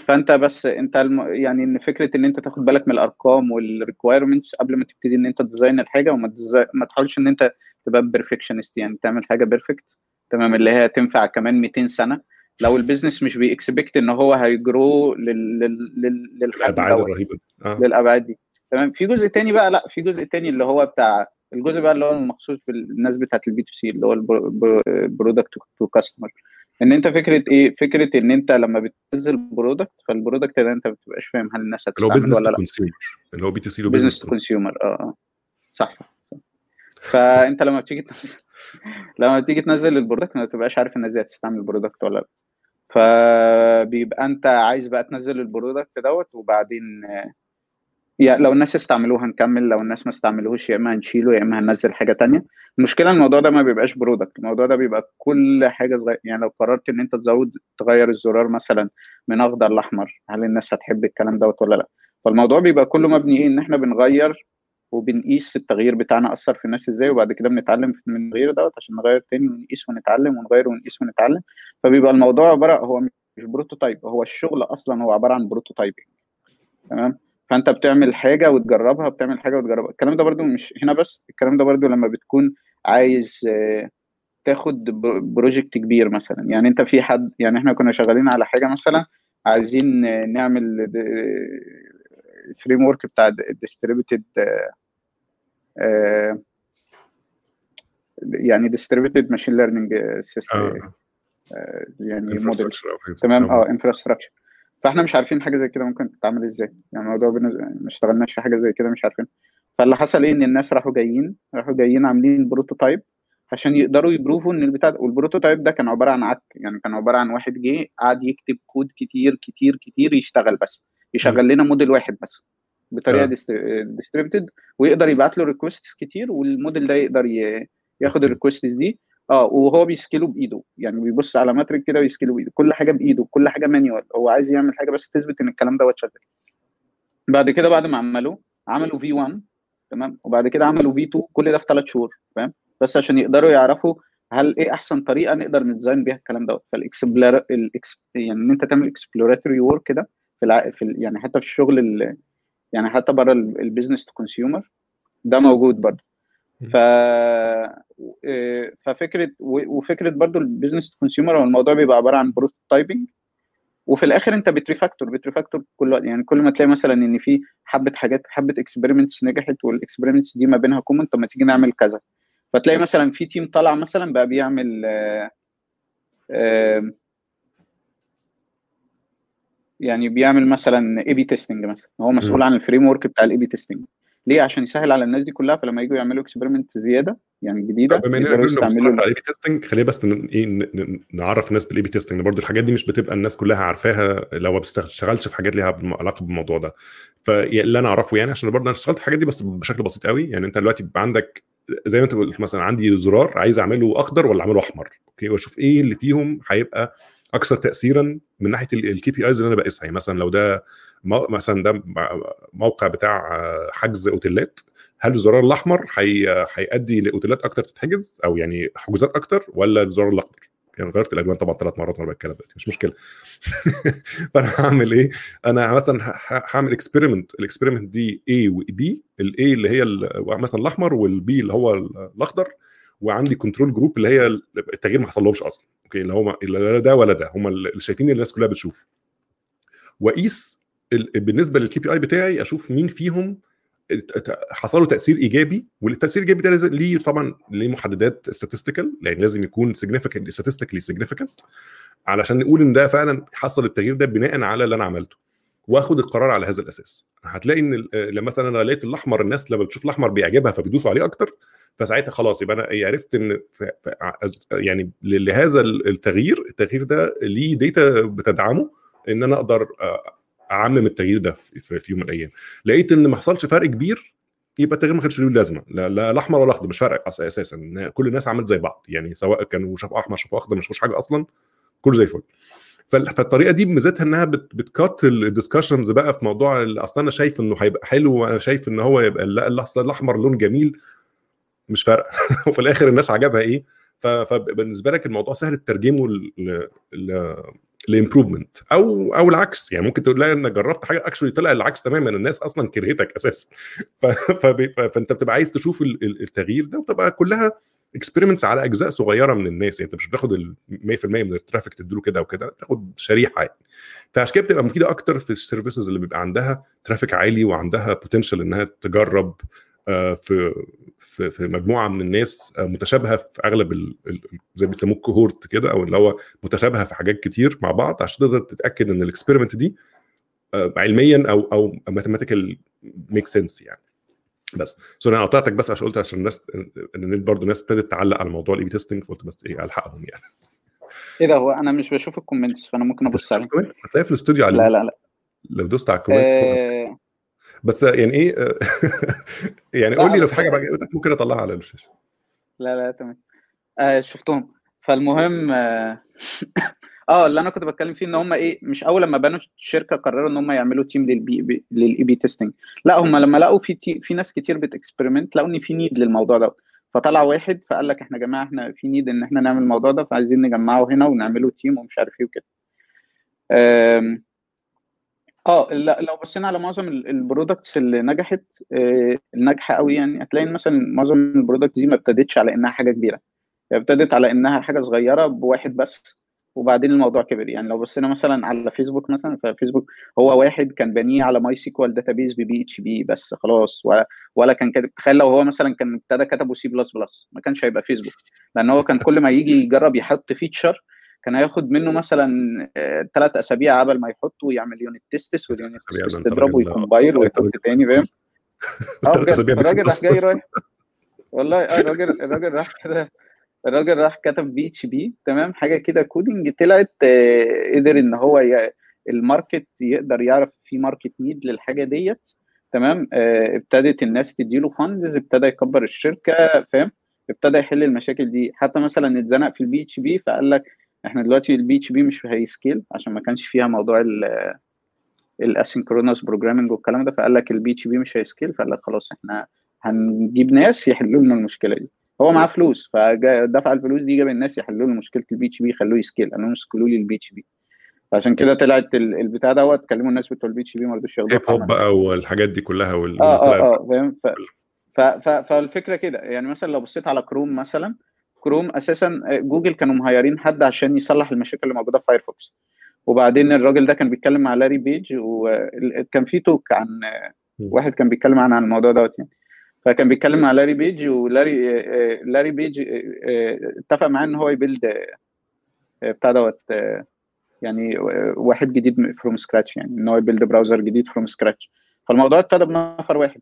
فأنت بس أنت الم... يعني إن فكرة إن أنت تاخد بالك من الأرقام وال requirements قبل ما تبتدي إن أنت ت design الحاجة وما ت design... ما تحاولش إن أنت تبقى perfectionist يعني تعمل حاجة perfect تمام اللي هي تنفع كمان 200 سنة. لو ال business مش بي expect إن هو هي grow للحد الأبعاد الرهيبة. آه. للأبعاد دي. تمام؟ في جزء تاني بقى لأ في جزء تاني اللي هو بتاع الجزء بقى اللي هو المخصوص بالناس بتاعت ال B2C اللي هو ال product to customer إن أنت فكرة إيه؟ فكرة إن أنت لما بتنزل product فال product ده أنت ما بتبقاش فاهم هل الناس هتستعمله ولا لأ. اللي هو B2C business to consumer آه صح صح, صح. فأنت لما بتيجي تنزل لما بتيجي تنزل ال product ما بتبقاش عارف الناس دي هتستعمل ال product ولا لأ. فبيبقى أنت عايز بقى تنزل ال product دوت وبعدين يا لو الناس استعملوه هنكمل لو الناس ما استعملوهوش يا إما هنشيله يا إما هننزل حاجة تانية. المشكلة الموضوع ده ما بيبقاش product الموضوع ده بيبقى كل حاجة صغيرة. يعني لو قررت إن أنت تزود تغير الزرار مثلا من أخضر لأحمر هل الناس هتحب الكلام دوت ولا لأ؟ فالموضوع بيبقى كله مبني إيه؟ إن إحنا بنغير وبنقيس التغيير بتاعنا أثر في الناس إزاي وبعد كده بنتعلم من التغيير دوت عشان نغير تاني ونقيس ونتعلم ونغير ونقيس ونتعلم. فبيبقى الموضوع عبارة هو مش prototype هو الشغل أصلا هو عبارة عن prototyping تمام؟ فأنت بتعمل حاجة وتجربها بتعمل حاجة وتجربها. الكلام ده برده مش هنا بس الكلام ده برده لما بتكون عايز تاخد project كبير مثلا. يعني أنت في حد يعني إحنا كنا شغالين على حاجة مثلا عايزين نعمل framework بتاع distributed يعني distributed machine learning system يعني موديل تمام؟ آه infrastructure فاحنا مش عارفين حاجة زي كده ممكن تتعمل إزاي. يعني الموضوع ما اشتغلناش في حاجة زي كده مش عارفين. فاللي حصل إيه؟ إن الناس راحوا جايين راحوا جايين عاملين prototype عشان يقدروا ي prove وا إن البتاع وال prototype ده كان عبارة عن عك يعني كان عبارة عن واحد جه قعد يكتب كود كتير كتير كتير يشتغل بس. يشغل لنا موديل واحد بس بطريقة distributed ويقدر يبعت له requests كتير والموديل ده يقدر ياخد ال requests دي. آه وهو بي scale ه بإيده. يعني بيبص على metric كده وي scale ه بإيده. كل حاجة بإيده. كل حاجة manual هو عايز يعمل حاجة بس تثبت إن الكلام دوت شغال بعد كده بعد ما عملوا عملوا في 1 تمام؟ وبعد كده عملوا في 2 كل ده في ثلاث شهور. فاهم بس عشان يقدروا يعرفوا هل إيه أحسن طريقة نقدر ن design بيها الكلام دوت. فال explore. يعني إن أنت تعمل exploratory work كده في, الع... في ال... يعني حتى في الشغل ال... يعني حتى بره ال business to consumer ده موجود برضه. ف ففكرة وفكرة برضو ال business to consumer هو الموضوع بيبقى عبارة عن prototyping وفي الآخر أنت بت refactor بت refactor كل يعني كل ما تلاقي مثلا إن في حبة حاجات حبة experiments نجحت وال experiments دي ما بينها common طب ما تيجي نعمل كذا. فتلاقي مثلا في team طلع مثلا بقى بيعمل آآ آآ يعني بيعمل مثلا A/B testing مثلا. هو مسؤول عن ال framework بتاع ال A/B testing ليه؟ عشان يسهل على الناس دي كلها فلما يجوا يعملوا experiment زيادة يعني جديدة بما إننا يستعملوا ال A B testing خلينا بس إيه نعرف الناس بال A/B testing برضه الحاجات دي مش بتبقى الناس كلها عارفاها لو ما بتشتغلش في حاجات ليها علاقة بالموضوع ده. فاللي أنا أعرفه يعني عشان برضه أنا اشتغلت الحاجات دي بس بشكل بسيط قوي. يعني أنت دلوقتي بيبقى عندك زي ما أنت قلت مثلا عندي زرار عايز أعمله أخضر ولا أعمله أحمر؟ أوكي وأشوف إيه اللي فيهم هيبقى أكثر تاثيرا من ناحية ال KPIs اللي أنا بقيسها. يعني مثلا لو ده مثلا ده موقع بتاع حجز أوتيلات هل الزرار الأحمر هيؤدي لأوتيلات أكتر تتحجز؟ أو يعني حجوزات أكتر ولا الزرار الأخضر؟ يعني غيرت الالوان طبعا ثلاث مرات وأنا بتكلم دلوقتي مش مشكلة. فأنا هعمل إيه؟ أنا مثلا هعمل experiment ال experiment دي A و B ال A اللي هي مثلا الأحمر وال B اللي هو الأخضر. وعندي control group اللي هي التغيير ما حصلهمش أصلا. أوكي؟ اللي هو لا ده ولا ده. هم اللي شايفين الناس كلها بتشوف. واقيس بالنسبة لل KPI بتاعي أشوف مين فيهم حصل له تأثير إيجابي. والتأثير الإيجابي ده لازم ليه طبعا ليه محددات statistical يعني لازم يكون significant statistically significant. علشان نقول إن ده فعلا حصل التغيير ده بناء على اللي أنا عملته. وآخد القرار على هذا الأساس. هتلاقي إن لما مثلا أنا لقيت الأحمر الناس لما بتشوف الأحمر بيعجبها فبيدوسوا عليه أكتر. فساعتها خلاص يبقى أنا عرفت إن. يعني لهذا التغيير التغيير ده ليه data بتدعمه إن أنا أقدر اعمم التغيير ده في, يوم من الأيام لقيت إن ما حصلش فرق كبير يبقى التغيير ما كانش له لازمة لا, لا الأحمر ولا الأخضر مش فارق أساسا كل الناس عملت زي بعض يعني سواء كانوا شافوا أحمر شافوا أخضر ما شافوش حاجة أصلا كله زي الفل فالطريقة دي ميزتها إنها بتكات الدسكشنز بقى في موضوع أصلا أنا شايف إنه هيبقى حلو وأنا شايف إن هو يبقى الأحمر لون جميل مش فارقة. وفي الآخر الناس عجبها إيه؟ فبالنسبة لك الموضوع سهل تترجمه ل improvement. أو أو العكس. يعني ممكن تلاقي إنك جربت حاجة actually طلع العكس تماما. الناس أصلا كرهتك أساسا. فأنت بتبقى عايز تشوف التغيير ده وتبقى كلها experiments على أجزاء صغيرة من الناس. يعني أنت مش بتاخد ال 100% من ال traffic تديله كده وكده بتاخد شريحة يعني. فعشان كده بتبقى مفيدة أكتر في ال services اللي بيبقى عندها traffic عالي وعندها potential إنها تجرب في في في مجموعة من الناس آه، متشابهة في أغلب ال زي بيسموه cohort كده أو اللي هو متشابهة في حاجات كتير مع بعض عشان تقدر تتأكد إن ال experiment دي آه، علميا أو أو mathematical make sense يعني. بس so أنا قطعتك بس عشان قلت عشان الناس إن برضه الناس ابتدت تعلق على موضوع ال A/B testing فقلت بس إيه ألحقهم يعني. إيه ده هو أنا مش بشوف ال comments فأنا ممكن أبص عليه هتلاقي في الاستوديو على لا لا لا. لو دوست على ال comments آه... بس يعني إيه يعني قول لي لو في حاجة ممكن أطلعها على الشاشة. لا لا تمام. آه شفتهم. فالمهم آه آه اللي أنا كنت بتكلم فيه إن هم إيه مش أول لما بنوا الشركة قرروا إن هم يعملوا team لل B لل A/B testing لا هم لما لقوا في تي... في ناس كتير بت experiment لقوا إن في need للموضوع ده فطلع واحد فقال لك إحنا يا جماعة إحنا في need إن إحنا نعمل الموضوع ده فعايزين نجمعه هنا ونعمله team ومش عارف إيه وكده. آه لو بصينا على معظم ال products اللي نجحت آه، الناجحة قوي يعني هتلاقي مثلا معظم ال product دي ما ابتدتش على إنها حاجة كبيرة. ابتدت على إنها حاجة صغيرة بواحد بس وبعدين الموضوع كبر. يعني لو بصينا مثلا على فيسبوك مثلا ففيسبوك هو واحد كان بانيه على MySQL database ب PHP بس خلاص ولا ولا كان كاتب تخيل لو هو مثلا كان ابتدى كتبه سي بلس بلس ما كانش هيبقى فيسبوك لأن هو كان كل ما يجي يجرب يحط feature كان هياخد منه مثلا ثلاث أسابيع قبل ما يحط ويعمل unit tests وال unit tests تضربه وي compile ويحط تاني فاهم؟ آه الراجل راح جاي رايح. والله آه الراجل الراجل راح كده الراجل راح كتب PHP تمام؟ حاجة كده coding طلعت آه، قدر إن هو ال market يقدر يعرف في market need للحاجة ديت تمام؟ آه، ابتدت الناس تديله funds ابتدى يكبر الشركة فاهم؟ ابتدى يحل المشاكل دي. حتى مثلا اتزنق في ال PHP فقال لك إحنا دلوقتي ال PHP مش هي scale عشان ما كانش فيها موضوع ال asynchronous programming والكلام ده فقال لك ال PHP مش هي scale فقال لك خلاص إحنا هنجيب ناس يحلوا لنا المشكلة دي. هو معاه فلوس فدفع الفلوس دي جاب الناس يحلوا له مشكلة ال PHP يخلوه ي scale قالوا ي scale وا لي ال PHP فعشان كده طلعت البتاع دوت كلموا الناس بتوع ال PHP ما رضوش ياخدوها HipHop بقى والحاجات دي كلها وال آه آه آه فاهم؟ فالفكرة كده يعني مثلا لو بصيت على كروم مثلا كروم أساسا آه، جوجل كانوا م hire ين حد عشان يصلح المشاكل اللي موجودة في فايرفوكس وبعدين الراجل ده كان بيتكلم مع لاري بيج وكان في talk عن واحد كان بيتكلم عن الموضوع دوت يعني. فكان بيتكلم مع لاري بيج ولاري آه، لاري بيج آه، اتفق معاه إن هو ي build بتاع دوت يعني واحد جديد from scratch يعني إن هو ي build browser جديد from scratch فالموضوع ابتدى بنفر واحد.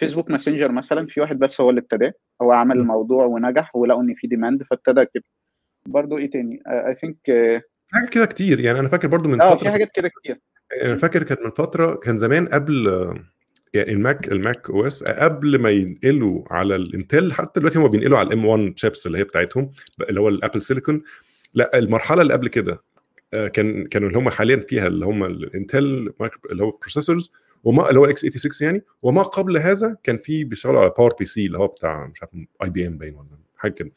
فيسبوك ماسنجر مثلا في واحد بس هو اللي ابتداه. هو عمل الموضوع ونجح ولقوا إن في demand فابتدى كده. برضه إيه تاني؟ I think حاجة كده كتير. يعني أنا فاكر برضه من آه في حاجات كده كتير. أنا فاكر كانت من فترة كان زمان قبل يعني ال Mac ال Mac OS قبل ما ينقلوا على ال Intel حتى دلوقتي هم بينقلوا على ال M1 chips اللي هي بتاعتهم اللي هو ال Apple Silicon لا المرحلة اللي قبل كده آه، كان كانوا اللي هم حاليا فيها اللي هم ال Intel اللي هو processors وما اللي هو x86 يعني. وما قبل هذا كان في بيشتغلوا على PowerPC اللي هو بتاع مش عارف IBM باين ولا حاجة كده.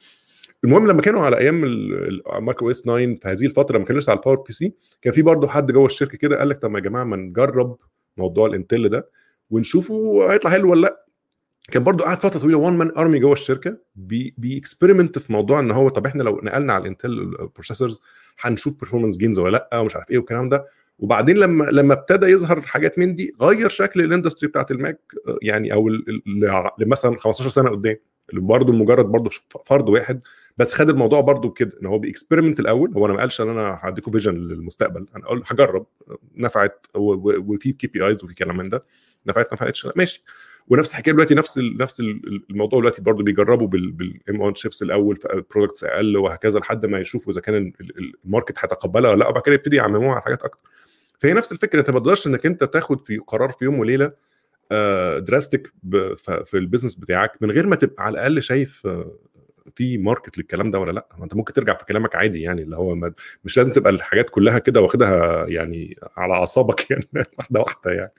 المهم لما كانوا على أيام ال Mac OS 9 في هذه الفترة كانوا لسه على ال PowerPC كان في برضه حد جوه الشركة كده قال لك طب يا جماعة ما نجرب موضوع ال Intel ده ونشوفه هيطلع حلو ولا لأ. كان برضه قعد فترة طويلة one man army جوه الشركة. بي بي experiment في موضوع إن هو طب إحنا لو نقلنا على ال Intel processors هنشوف performance gains ولا لأ ومش عارف إيه والكلام ده. وبعدين لما لما ابتدى يظهر حاجات من دي غير شكل ال industry بتاعت ال Mac يعني أو مثلا 15 سنة قدام. برضه مجرد برضه فرد واحد بس خد الموضوع برضه كده إن هو بي experiment الأول هو أنا ما قالش إن أنا هديكم vision للمستقبل أنا أقول هجرب نفعت وفي KPIs وفي كلام من ده نفعت ما نفعتش ماشي. ونفس الحكاية دلوقتي نفس نفس الموضوع دلوقتي برضه بيجربوا بال M1 chips الأول في products أقل وهكذا لحد ما يشوفوا إذا كان ال market هيتقبلها ولا لأ وبعد كده يبتدي يعمموها على حاجات أكتر. فهي نفس الفكرة أنت ما تقدرش إنك أنت تاخد في قرار في يوم وليلة drastic آه، في ال business بتاعك من غير ما تبقى على الأقل شايف آه، في market للكلام ده ولا لأ؟ أنت ممكن ترجع في كلامك عادي يعني اللي هو مش لازم تبقى الحاجات كلها كده واخدها يعني على أعصابك يعني واحدة واحدة يعني.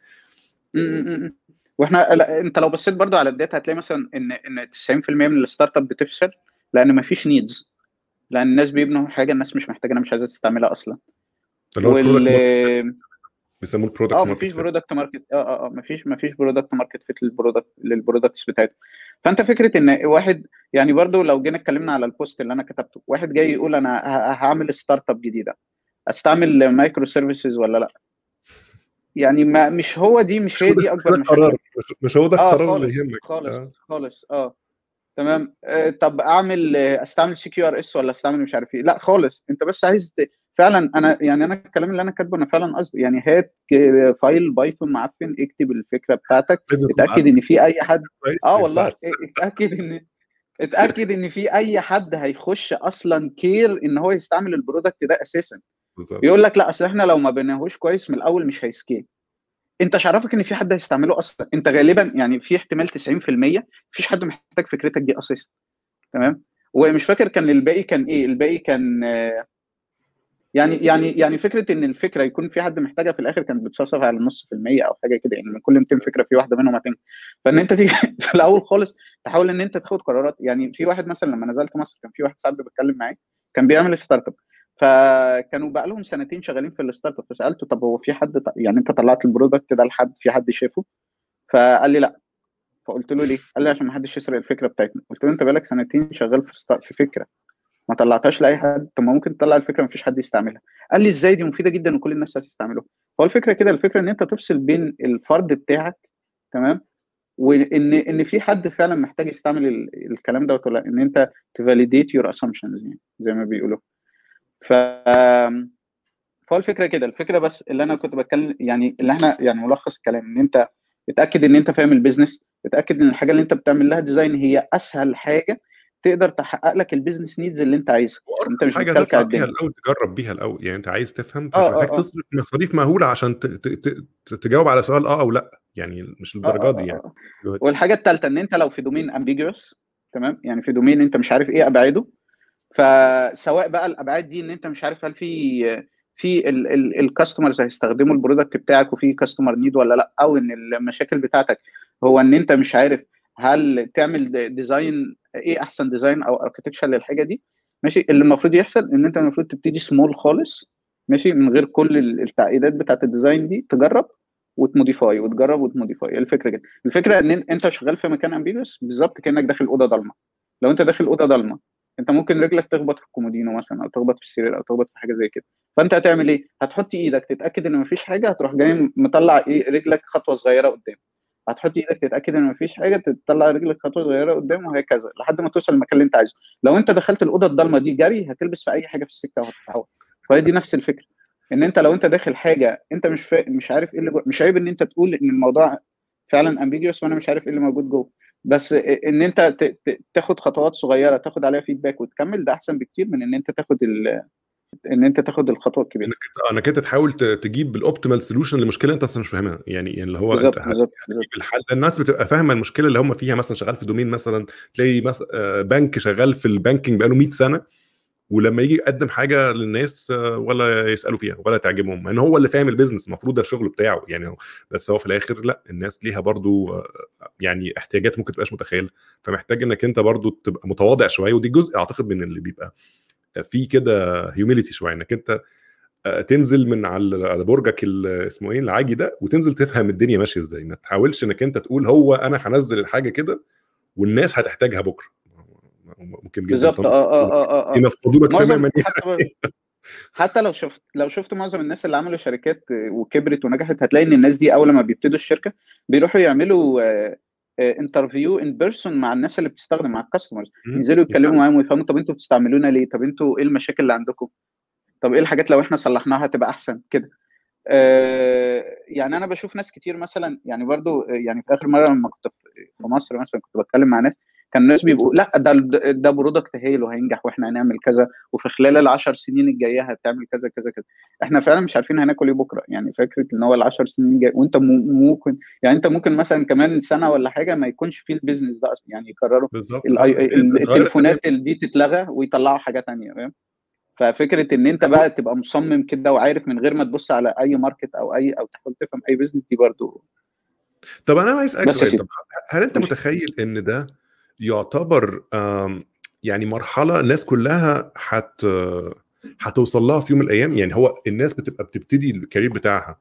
وإحنا لا أنت لو بصيت برضو على ال data هتلاقي مثلا إن إن 90% من ال start up بتفشل لأن ما فيش needs لأن الناس بيبنوا حاجة الناس مش محتاجة مش عايزه تستعملها أصلا. وال بيسموه ال product آه مفيش product market آه آه آه مفيش مفيش product market fit لل product لل products بتاعتهم. فأنت فكرة إن واحد يعني برضو لو جينا اتكلمنا على ال post اللي أنا كتبته واحد جاي يقول أنا هعمل start up جديدة أستعمل microservices ولا لأ؟ يعني ما مش هو دي مش هي دي أكبر قرار مش هو ده آه القرار خالص اللي يهمك. خالص آه. خالص آه. تمام. آه طب أعمل أستعمل CQRS ولا أستعمل مش عارف إيه؟ لأ خالص. أنت بس عايز ت... فعلا أنا يعني أنا الكلام اللي أنا كاتبه أنا فعلا قصدي يعني هات file Python معفن اكتب الفكرة بتاعتك. اتأكد إن في أي حد آه والله. اتأكد إن اتأكد إن في أي حد هيخش أصلا care إن هو يستعمل ال product ده أساسا. يقول لك لأ أصل إحنا لو ما بناهوش كويس من الأول مش هي scale. أنت مش عارف إن في حد هيستعمله أصلا. أنت غالبا يعني في احتمال 90% مفيش حد محتاج فكرتك دي أساسا. تمام؟ ومش فاكر كان الباقي كان إيه. الباقي كان يعني يعني يعني فكرة إن الفكرة يكون في حد محتاجها في الآخر كانت بتصفصف على نص في المية أو حاجة كده يعني من كل 200 فكرة في واحدة منهم هتنجح. فإن أنت تيجي في الأول خالص تحاول إن أنت تاخد قرارات. يعني في واحد مثلا لما نزلت مصر كان في واحد صاحبي بتكلم معاه كان بيعمل start up فكانوا بقى لهم سنتين شغالين في ال start up فسألته طب هو في حد يعني أنت طلعت ال product ده لحد؟ في حد شافه؟ فقال لي لا. فقلت له ليه؟ قال لي عشان ما حدش يسرق الفكرة بتاعتنا. قلت له أنت بقالك سنتين شغال في في فكرة. ما طلعتهاش لأي حد. طب ما ممكن تطلع الفكرة ما فيش حد يستعملها. قال لي إزاي دي مفيدة جدا وكل الناس هتستعملها هو الفكرة كده الفكرة إن أنت تفصل بين الفرد بتاعك تمام وإن إن في حد فعلا محتاج يستعمل الكلام ده ولا إن أنت ت validate your assumptions يعني زي ما بيقولوا. ف فهو الفكرة كده. الفكرة بس اللي أنا كنت بتكلم يعني اللي إحنا يعني ملخص الكلام إن أنت اتاكد إن أنت فاهم ال business اتاكد إن الحاجة اللي أنت بتعمل لها design هي أسهل حاجة تقدر تحقق لك ال business needs اللي انت عايزها. انت مش حاجة تطلع بيها الأول تجرب بيها الأول. يعني أنت عايز تفهم مش محتاج تصرف مصاريف مهولة عشان ت... ت... ت... تجاوب على سؤال آه أو لأ. يعني مش للدرجة دي يعني. والحاجة الثالثه إن أنت لو في domain ambiguous تمام؟ يعني في domain أنت مش عارف إيه ابعاده فسواء بقى الأبعاد دي إن أنت مش عارف هل في في ال customers هيستخدموا ال product بتاعك وفي customer need ولا لأ أو إن المشاكل بتاعتك هو إن أنت مش عارف هل تعمل design إيه احسن design أو architecture للحاجة دي. ماشي اللي المفروض يحصل إن أنت المفروض تبتدي سمول خالص ماشي من غير كل التعقيدات بتاعت ال design دي تجرب وت modify وتجرب وت modify. الفكرة كده؟ الفكرة إن أنت شغال في مكان ambiguous بالظبط كأنك داخل أوضة ضلمة. لو أنت داخل أوضة ضلمة أنت ممكن رجلك تخبط في الكومودينو مثلا أو تخبط في السرير أو تخبط في حاجة زي كده. فأنت هتعمل إيه؟ هتحط إيدك تتأكد إن مفيش حاجة هتروح جاي مطلع إيه رجلك خطوة صغيرة قدام. هتحط إيدك تتأكد إن مفيش حاجة تطلع رجلك خطوة صغيرة قدام وهكذا لحد ما توصل المكان اللي أنت عايزه. لو أنت دخلت الأوضة الضلمة دي جري هتلبس في أي حاجة في السكة وهتتعور. فهي دي نفس الفكرة إن أنت لو أنت داخل حاجة أنت مش فا... مش عارف إيه اللي جو... مش عيب إن أنت تقول إن الموضوع فعلا ambiguous وأنا مش عارف إيه اللي موجود جوه. بس إن أنت ت... تاخد خطوات صغيرة تاخد عليها feedback وتكمل ده أحسن بكتير من إن أنت تاخد ال... إن أنت تاخد الخطوة الكبيرة. إنك إنك أنت تحاول تجيب ال optimal solution لمشكلة أنت مش فاهمها. يعني يعني اللي هو بالزبط أنت بالظبط الحل. الناس بتبقى فاهمة المشكلة اللي هم فيها مثلا شغال في domain مثلا تلاقي مثلا بنك شغال في ال banking بقاله 100 سنة ولما يجي يقدم حاجة للناس ولا يسألوا فيها ولا تعجبهم. إن هو اللي فاهم ال business المفروض ده الشغل بتاعه يعني. بس هو في الآخر لا الناس ليها برضو يعني احتياجات ممكن تبقاش متخيل فمحتاج إنك أنت برضو تبقى متواضع شوية ودي جزء أعتقد من اللي بيبقى في كده هيوميليتي شوية إنك أنت تنزل من على برجك اسمه إيه العاجي ده وتنزل تفهم الدنيا ماشية إزاي. ما تحاولش إنك أنت تقول هو أنا هنزل الحاجة كده والناس هتحتاجها بكرة. ممكن جدا بالظبط. آه آه آه آه ينفضوا لك تماما حتى, حتى لو شفت لو شفت معظم الناس اللي عملوا شركات وكبرت ونجحت هتلاقي إن الناس دي أول ما بيبتدوا الشركة بيروحوا يعملوا interview in person مع الناس اللي بتستخدم مع ال customers ينزلوا يتكلموا معاهم ويفهموا طب أنتوا بتستعملونا ليه؟ طب أنتوا إيه المشاكل اللي عندكم؟ طب إيه الحاجات لو إحنا صلحناها هتبقى أحسن؟ كده. آه يعني أنا بشوف ناس كتير مثلا يعني برضو يعني في آخر مرة لما كنت في مصر مثلا كنت بتكلم مع ناس كان الناس بيبقوا لا ده ده product هايل وهينجح وإحنا هنعمل كذا وفي خلال العشر سنين الجاية هتعمل كذا كذا كذا. إحنا فعلا مش عارفين هناكل إيه بكرة يعني فكرة إن هو العشر سنين الجاية وأنت ممكن يعني أنت ممكن مثلا كمان سنة ولا حاجة ما يكونش فيه ال business ده أصلا يعني يقرروا التليفونات دي تتلغى ويطلعوا حاجة ثانية فاهم؟ ففكرة إن أنت بقى تبقى مصمم كده وعارف من غير ما تبص على أي market أو أي أو تحاول تفهم أي business دي برضو. طب أنا عايز أسألك هل أنت متخيل إن ده يعتبر يعني مرحلة الناس كلها هت هتوصل لها في يوم من الأيام. يعني هو الناس بتبقى بتبتدي ال career بتاعها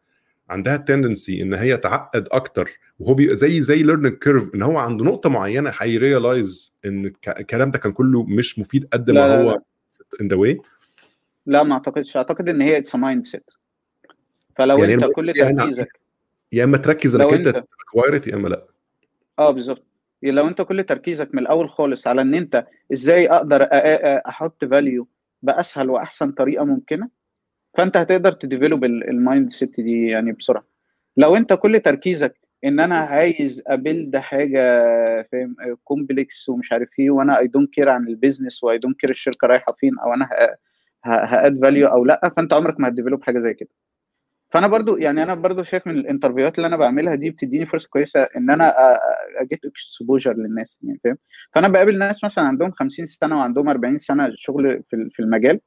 عندها ال tendency إن هي تعقد أكتر وهو بيبقى زي زي learning curve إن هو عند نقطة معينة هي realize إن الكلام ده كان كله مش مفيد قد ما هو in the way لا ما أعتقدش. أعتقد إن هي it's mindset flow يعني أنت كل تركيزك يا إما تركز إنك أنت acquired يا إما لأ. آه بالظبط. لو انت كل تركيزك من الأول خالص على إن انت إزاي أقدر أحط value بأسهل وأحسن طريقة ممكنة فأنت هتقدر ت develop ال mindset دي يعني بسرعة. لو انت كل تركيزك إن أنا عايز أ build حاجة فاهم complex ومش عارف إيه وأنا I don't care عن البيزنس و I don't care الشركة رايحة فين أو أنا هـ add value أو لأ فأنت عمرك ما هت develop حاجة زي كده. فانا برضو يعني أنا برضو شايف من ال interviewهات اللي أنا بعملها دي بتديني فرصة كويسة ان أنا أ get exposure للناس يعني فاهم؟ فانا بقابل ناس مثلا عندهم 50 سنة وعندهم 40 سنة شغل في المجال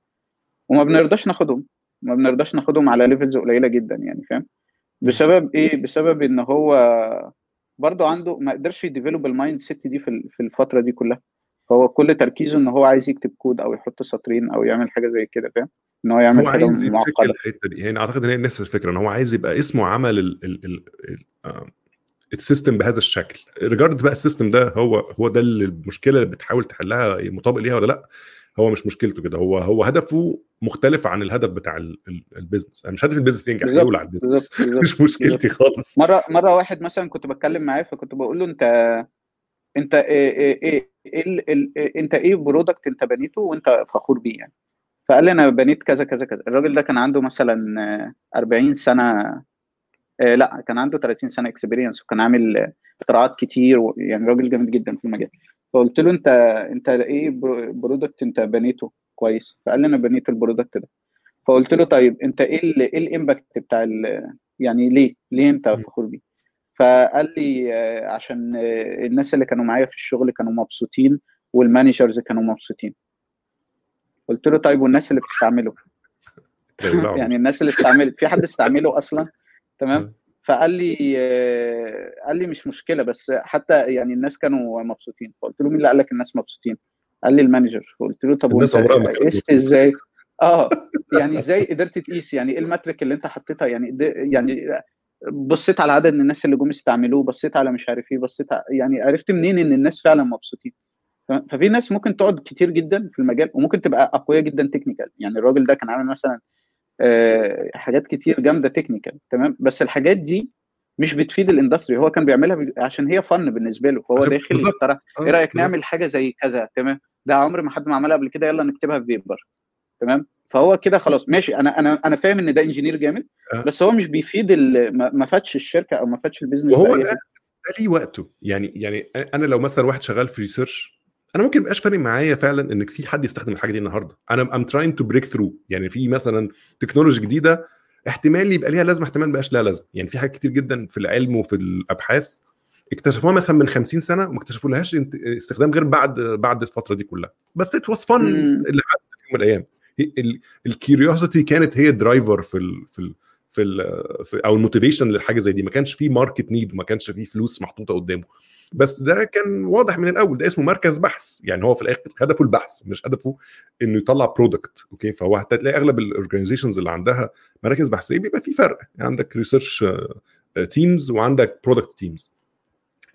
وما بنرضاش ناخدهم ما بنرضاش ناخدهم على levels قليلة جدا يعني فاهم؟ بسبب إيه؟ بسبب إن هو برضو عنده ما قدرش ي develop ال mindset دي في في الفترة دي كلها. فهو كل تركيزه إن هو عايز يكتب كود أو يحط سطرين أو يعمل حاجة زي كده فاهم؟ إن هو يعمل هو حاجة عايز معقدة. الحتة دي. يعني أعتقد إن هي نفس الفكرة إن هو عايز يبقى اسمه عمل ال ال ال ال ال system بهذا الشكل. regard بقى ال system ده هو هو ده المشكلة اللي بتحاول تحلها مطابق ليها ولا لأ؟ هو مش مشكلته كده. هو هو هدفه مختلف عن الهدف بتاع ال business أنا مش هدف ال business ينجح يولع ال business مش مشكلتي خالص. مرة مرة واحد مثلا كنت بتكلم معاه فكنت بقول له أنت أنت إيه إيه إيه, إيه, إيه انت إيه product انت بنيته وانت فخور بيه يعني. فقال لي أنا بنيت كذا كذا كذا. الراجل ده كان عنده مثلا 40 سنة لا كان عنده 30 سنة experience وكان عامل اختراعات كتير يعني راجل جامد جدا في المجال. فقلت له انت انت إيه product انت بنيته كويس؟ فقال لي أنا بنيت ال product ده. فقلت له طيب انت إيه ال إيه ال impact بتاع يعني ليه ليه انت فخور بيه؟ فقال لي عشان الناس اللي كانوا معايا في الشغل كانوا مبسوطين وال managers كانوا مبسوطين. قلت له طيب والناس اللي بتستعمله؟ يعني الناس اللي استعملت في حد استعمله أصلا؟ تمام. فقال لي قال لي مش مشكلة بس حتى يعني الناس كانوا مبسوطين. فقلت له مين اللي قال لك الناس مبسوطين؟ قال لي ال manager. فقلت له طب وأنت قست إزاي؟ آه يعني إزاي قدرت تقيس؟ يعني إيه ال metric اللي أنت حطيتها؟ يعني يعني بصيت على عدد الناس اللي جم استعملوه بصيت على مش عارف إيه بصيت يعني عرفت منين إن الناس فعلا مبسوطين. ففي ناس ممكن تقعد كتير جدا في المجال وممكن تبقى أقوياء جدا technical يعني الراجل ده كان عامل مثلا حاجات كتير جامدة technical تمام؟ بس الحاجات دي مش بتفيد ال industry هو كان بيعملها عشان هي fun بالنسبة له. فهو داخل يخترع. إيه رأيك نعمل حاجة زي كذا تمام؟ ده عمر ما حد ما عملها قبل كده. يلا نكتبها في paper تمام؟ فهو كده خلاص ماشي. أنا أنا أنا فاهم إن ده engineer جامد بس هو مش بيفيد ما فادش الشركة أو ما فادش ال business وهو ده, ده ليه وقته. يعني يعني أنا لو مثلا واحد شغال في research أنا ممكن ميبقاش فارق معايا فعلا ان في حد يستخدم الحاجة دي النهارده. أنا I'm trying to break through يعني في مثلا technology جديدة احتمال يبقى ليها لازمة احتمال ما يبقاش لها لازمة. يعني في حاجات كتير جدا في العلم وفي الأبحاث اكتشفوها مثلا من 50 سنة وما اكتشفوا لهاش استخدام غير بعد بعد الفترة دي كلها. بس it was fun اللي في يوم من الأيام. ال curiosity كانت هي driver في ال في ال في, ال في أو ال motivation للحاجه زي دي. ما كانش في market need وما كانش في فلوس محطوطة قدامه. بس ده كان واضح من الأول. ده اسمه مركز بحث. يعني هو في الآخر هدفه البحث مش هدفه إنه يطلع product okay؟ فهو هتلاقي أغلب ال organizations اللي عندها مراكز بحثية بيبقى في فرق. يعني عندك research teams وعندك product teams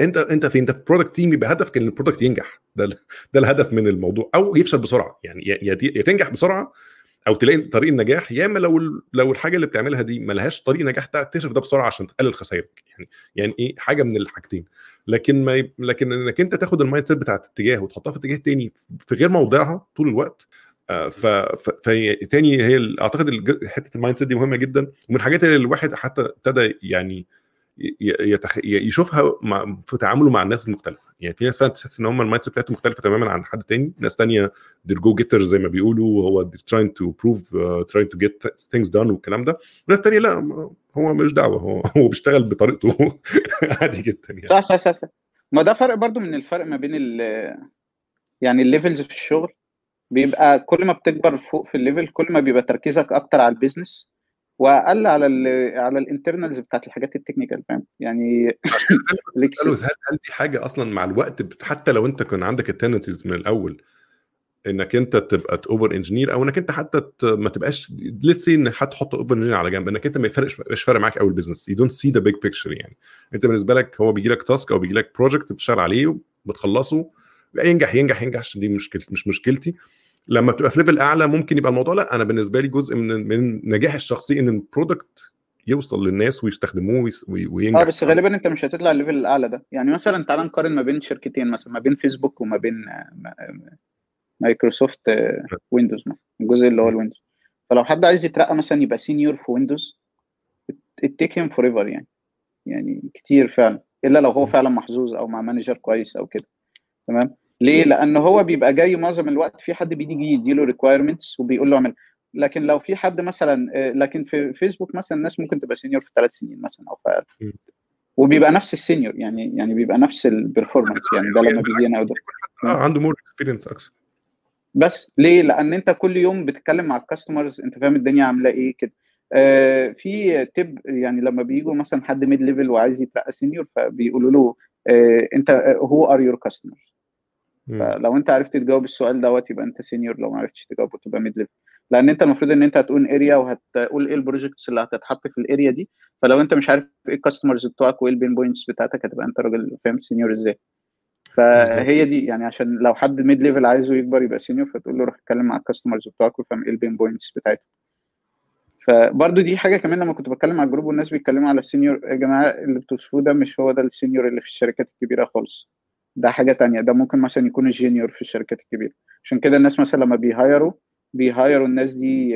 أنت أنت في أنت في product team يبقى هدفك إن ال product ينجح. ده ده الهدف من الموضوع. أو يفشل بسرعة. يعني يا تنجح بسرعة أو تلاقي طريق النجاح يا إما لو لو الحاجة اللي بتعملها دي ما لهاش طريق نجاح تكتشف ده بسرعة عشان تقلل خسائرك. يعني يعني إيه؟ حاجة من الحاجتين. لكن ما. لكن إنك أنت تاخد ال mindset بتاعت اتجاه وتحطها في اتجاه تاني في غير موضعها طول الوقت ف... ف... فتاني هي أعتقد حتة ال mindset دي مهمة جدا. ومن الحاجات اللي الواحد حتى ابتدى يعني يتخ... يشوفها مع... في تعامله مع الناس المختلفة. يعني في ناس تحس إن هم ال mindset بتاعتهم مختلفة تماما عن حد تاني. ناس تانية they're go getters زي ما بيقولوا هو to prove uh, trying to get things done والكلام ده. وناس تانية لا هو مش دعوة هو هو بيشتغل بطريقته عادي جدا يعني. صح صح صح, صح. ما ده فرق برضو من الفرق ما بين ال يعني ال levels في الشغل. بيبقى كل ما بتكبر فوق في ال level كل ما بيبقى تركيزك أكتر على ال business واقل على ال على ال internals بتاعت الحاجات ال technical فاهم؟ يعني هل, هل دي حاجة أصلا مع الوقت حتى لو أنت كان عندك ال tendencies من الأول إنك أنت تبقى over engineer أو إنك أنت حتى ما تبقاش let's say إن هتحط over engineer على جنب إنك أنت ما يفرقش مش فارق معاك قوي ال business you don't see the big picture يعني. أنت بالنسبة لك هو بيجي لك task أو بيجي لك project بتشتغل عليه بتخلصه ينجح ينجح ينجح دي مشكلتي مش مشكلتي. لما بتبقى في level أعلى ممكن يبقى الموضوع لأ أنا بالنسبة لي جزء من من نجاح الشخصي إن ال product يوصل للناس ويستخدموه وينجح. آه بس غالبا أنت مش هتطلع ال level الأعلى ده. يعني مثلا تعال نقارن ما بين شركتين مثلا ما بين فيسبوك وما بين مايكروسوفت ويندوز مثلا الجزء اللي هو الويندوز فلو حد عايز يترقى مثلا يبقى senior في ويندوز it take him forever يعني. يعني كتير فعلا. إلا لو هو فعلا محظوظ أو مع manager كويس أو كده. تمام؟ ليه؟ لأن هو بيبقى جاي معظم الوقت في حد بيجي يديله requirements وبيقول له اعمل. لكن لو في حد مثلا لكن في فيسبوك مثلا الناس ممكن تبقى senior في ثلاث سنين مثلا أو في وبيبقى نفس ال senior يعني يعني بيبقى نفس ال performance يعني ده لما بيجي هنا وده آه عنده more experience أكثر بس ليه؟ لأن أنت كل يوم بتتكلم مع ال customers أنت فاهم الدنيا عاملة إيه كده. آه في تب يعني لما بيجوا مثلا حد mid level وعايز يترقى senior فبيقولوا له آه أنت who are your customers فلو انت عرفت تجاوب السؤال دوت يبقى انت senior لو ما عرفتش تجاوبه تبقى mid level لأن انت المفروض ان انت هتقول area وهتقول إيه ال projects اللي هتتحط في ال area دي. فلو انت مش عارف إيه ال customers بتوعك وايه ال pain points بتاعتك هتبقى انت راجل فاهم senior إزاي. فهي دي يعني عشان لو حد mid level عايزه يكبر يبقى senior فتقول له روح اتكلم مع ال customers بتوعك وفهم إيه ال pain points بتاعتك فبرضه دي حاجة كمان لما كنت بتكلم على ال group والناس بيتكلموا على ال senior يا جماعة اللي بتوصفوه ده مش هو ده ال senior اللي في الشركات الكبيرة خالص. ده حاجة تانية. ده ممكن مثلا يكون ال junior في الشركات الكبيرة. عشان كده الناس مثلا لما بيهايروا بيهايروا الناس دي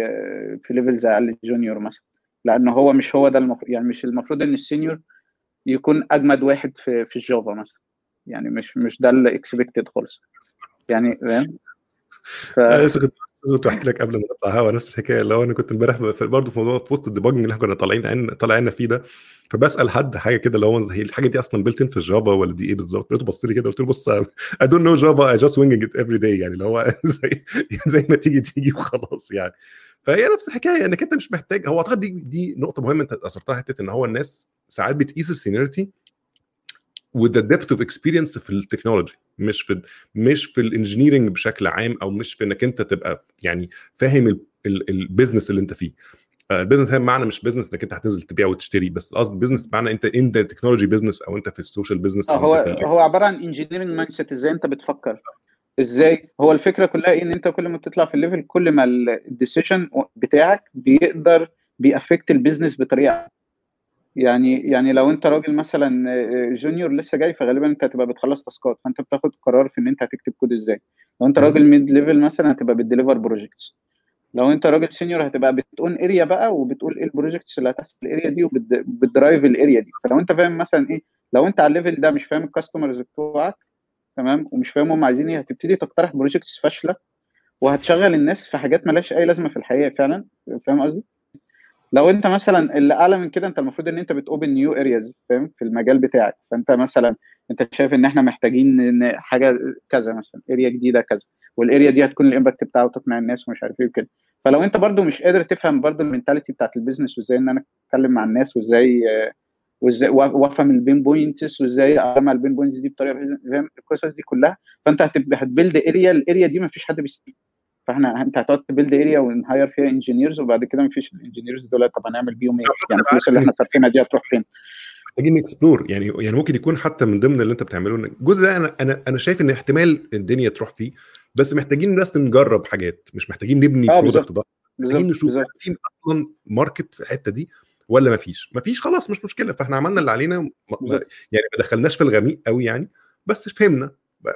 في levels أقل junior مثلا. لأن هو مش هو ده المفروض يعني مش المفروض إن ال senior يكون أجمد واحد في في ال Java مثلا. يعني مش مش ده اللي expected خالص. يعني فاهم؟ ف... كنت كنت بحكي لك قبل ما نطلع هوا نفس الحكاية اللي هو أنا كنت امبارح برضه في موضوع في وسط ال debugging اللي إحنا كنا طالعين عين طالعين فيه ده فبسأل حد حاجة كده اللي هو هي الحاجة دي أصلا built في ال Java ولا دي إيه بالظبط؟ لقيته بص لي كده قلت له بص I don't know Java I just winging it every day يعني اللي هو زي زي ما تيجي تيجي وخلاص يعني فهي نفس الحكاية إنك أنت مش محتاج هو أعتقد دي دي نقطة مهمة أنت أثرتها حتة إن هو الناس ساعات بتقيس ال seniority the depth of experience في ال technology مش في مش في ال engineering بشكل عام أو مش في إنك أنت تبقى يعني فاهم ال business اللي أنت فيه. ال business هي بمعنى مش business إنك أنت هتنزل تبيع وتشتري بس قصد business بمعنى أنت in the technology business أو أنت في ال social business هو هو عبارة عن engineering mindset إزاي أنت بتفكر. إزاي؟ هو الفكرة كلها إيه؟ إن أنت كل ما بتطلع في ال level كل ما ال decision بتاعك بيقدر بي affect ال business بطريقة يعني يعني لو انت راجل مثلا junior لسه جاي فغالبا انت هتبقى بتخلص task ات. فانت بتاخد قرار في ان انت هتكتب كود إزاي. لو انت راجل mid level مثلا هتبقى بت deliver projects لو انت راجل senior هتبقى بتقول area بقى وبتقول إيه ال projects اللي هتحصل ال area دي وبت drive ال area دي. فلو انت فاهم مثلا إيه لو انت على ال level ده مش فاهم ال customers بتوعك تمام ومش فاهم هم عايزين إيه هتبتدي تقترح projects فاشلة وهتشغل الناس في حاجات مالهاش أي لازمة في الحقيقة فعلا. فاهم قصدي؟ لو انت مثلا اللي اعلى من كده انت المفروض ان انت بت open new areas فاهم؟ في المجال بتاعك. فانت مثلا انت شايف ان إحنا محتاجين ان حاجة كذا مثلا area جديدة كذا وال area دي هتكون ال impact بتاعه تقنع الناس ومش عارف إيه وكده. فلو انت برضو مش قادر تفهم برضو ال mentality بتاعت ال business وازاي ان أنا اتكلم مع الناس وازاي وازاي وافهم ال pain points وازاي اجمع ال pain points دي بطريقة فاهم؟ القصص دي كلها. فانت هتبقى هت build area ال area دي ما فيش حد بيستفيد فاحنا انت هتقعد ت build area ون hire فيها engineers وبعد كده مفيش ال engineers دول طب هنعمل بيهم إيه؟ يعني الفلوس اللي إحنا صارفينها دي هتروح فين؟ محتاجين ن explore يعني يعني ممكن يكون حتى من ضمن اللي انت بتعمله الجزء ده أنا أنا أنا شايف إن احتمال الدنيا تروح فيه بس محتاجين بس نجرب حاجات مش محتاجين نبني آه product ضخم محتاجين نشوف في أصلا market في الحتة دي ولا ما فيش ما فيش خلاص مش مشكلة. فاحنا عملنا اللي علينا يعني ما دخلناش في الغميق قوي يعني بس فهمنا.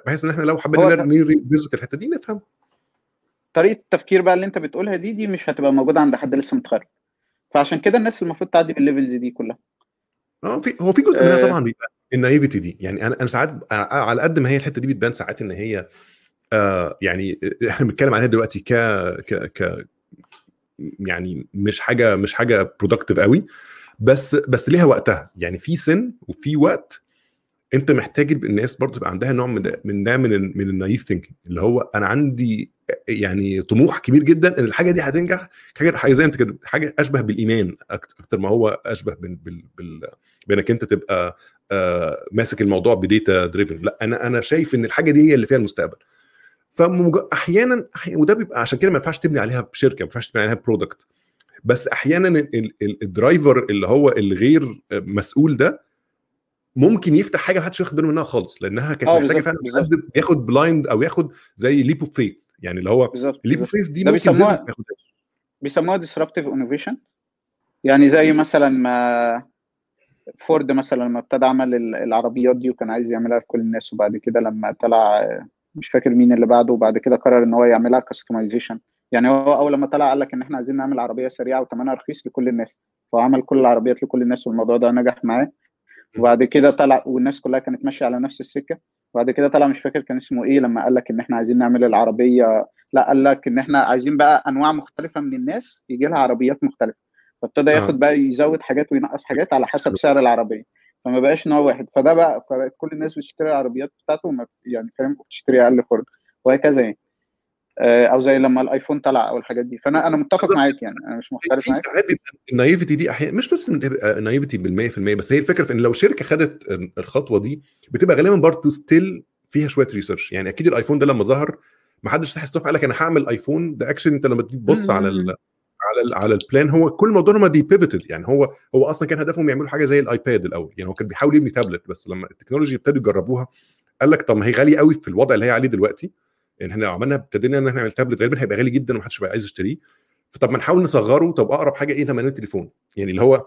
بحيث إن إحنا لو حبينا ن revisit الحتة دي نفهم طريقة التفكير بقى اللي انت بتقولها دي دي مش هتبقى موجودة عند حد لسه متخرج. فعشان كده الناس المفروض تعدي بال levels دي كلها. آه في هو في جزء منها طبعا بيبقى ال naivety دي. يعني أنا أنا ساعات على قد ما هي الحتة دي بتبان ساعات إن هي آه يعني إحنا بنتكلم عليها دلوقتي ك ك ك يعني مش حاجة مش حاجة productive قوي. بس بس ليها وقتها. يعني في سن وفي وقت أنت محتاج الناس برضه تبقى عندها نوع من ده من ده من من ال naive thinking اللي هو أنا عندي يعني طموح كبير جدا إن الحاجة دي هتنجح. حاجة زي أنت كده حاجة أشبه بالإيمان أكتر ما هو أشبه بال بال بال بإنك أنت تبقى آه ماسك الموضوع ب data driven لا أنا أنا شايف إن الحاجة دي هي اللي فيها المستقبل. فاحيانا وده بيبقى عشان كده ما ينفعش تبني عليها بشركه ما ينفعش تبني عليها product بس أحيانا ال driver اللي هو الغير مسؤول ده ممكن يفتح حاجة محدش واخد باله منها خالص لأنها كانت آه محتاجة فعلا حد ياخد blind أو ياخد زي leap of faith يعني اللي هو بالظبط ال leap of بالظبط. faith دي ممكن بيسموها ما ياخدهاش بيسموها disruptive innovation. يعني زي مثلا ما فورد مثلا لما ابتدى عمل ال- العربيات دي وكان عايز يعملها لكل الناس وبعد كده لما طلع مش فاكر مين اللي بعده وبعد كده قرر إن هو يعملها customization يعني هو أول لما طلع قال لك إن إحنا عايزين نعمل عربية سريعة وثمنها رخيص لكل الناس. فعمل كل العربيات لكل الناس والموضوع ده نجح معاه. وبعد كده طلع والناس كلها كانت ماشية على نفس السكة. وبعد كده طلع مش فاكر كان اسمه إيه لما قال لك إن إحنا عايزين نعمل العربية. لا قال لك إن إحنا عايزين بقى أنواع مختلفة من الناس يجي لها عربيات مختلفة. فابتدى ياخد بقى يزود حاجات وينقص حاجات على حسب سعر العربية. فما بقاش نوع واحد. فده بقى فبقت كل الناس بتشتري العربيات بتاعته يعني فاهم وبتشتري أقل فرد. وهكذا يعني. آه، أو زي لما الآيفون طلع أو الحاجات دي. فانا أنا متفق معاك يعني أنا مش مختلف في معاك. ساعات بيبقى النايفتي دي أحيانا مش بس النايفتي بال 100% بس هي الفكرة في إن لو شركة خدت الخطوة دي بتبقى غالبا برضه ستيل فيها شوية ريسيرش يعني أكيد الآيفون ده لما ظهر ما حدش صحي الصبح قال لك أنا هعمل آيفون. ده اكشن أنت لما تبص على ال على ال على البلان هو كل موضوع ما دي بيفيتد يعني هو هو أصلا كان هدفهم يعملوا حاجة زي الآيباد الأول. يعني هو كان بيحاول يبني تابلت بس لما التكنولوجي ابتدوا يجربوها قال لك طب ما هي غالية قوي في الوضع اللي هي عليه دلوقتي. يعني إحنا لو عملنا ابتدينا إن إحنا نعمل تابلت غالبا هيبقى غالي جدا ومحدش هيبقى عايز يشتريه. فطب ما نحاول نصغره طب أقرب حاجة إيه؟ ثمن التليفون. يعني اللي هو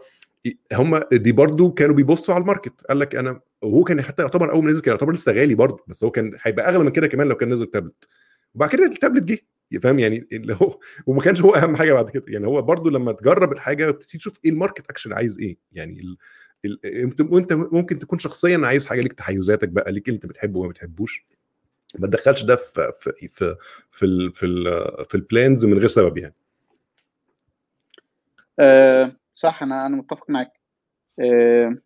هم دي برضو كانوا بيبصوا على ال market. قال لك أنا وهو كان حتى يعتبر أول ما نزل كان يعتبر لسه غالي برضو بس هو كان هيبقى أغلى من كده كمان لو كان نزل تابلت وبعد كده التابلت جه. فاهم؟ يعني اللي هو وما كانش هو أهم حاجة بعد كده. يعني هو برضو لما تجرب الحاجة بتبتدي تشوف إيه ال market actually عايز إيه. يعني ال... ال... انت وأنت ممكن تكون شخصيا عايز حاجة ليك تحيزاتك بقى ليك اللي أنت بتحبه وما بتحبوش. ما تدخلش ده في في في في ال في, ال في ال plans من غير سبب يعني. آه صح أنا أنا متفق معاك. آه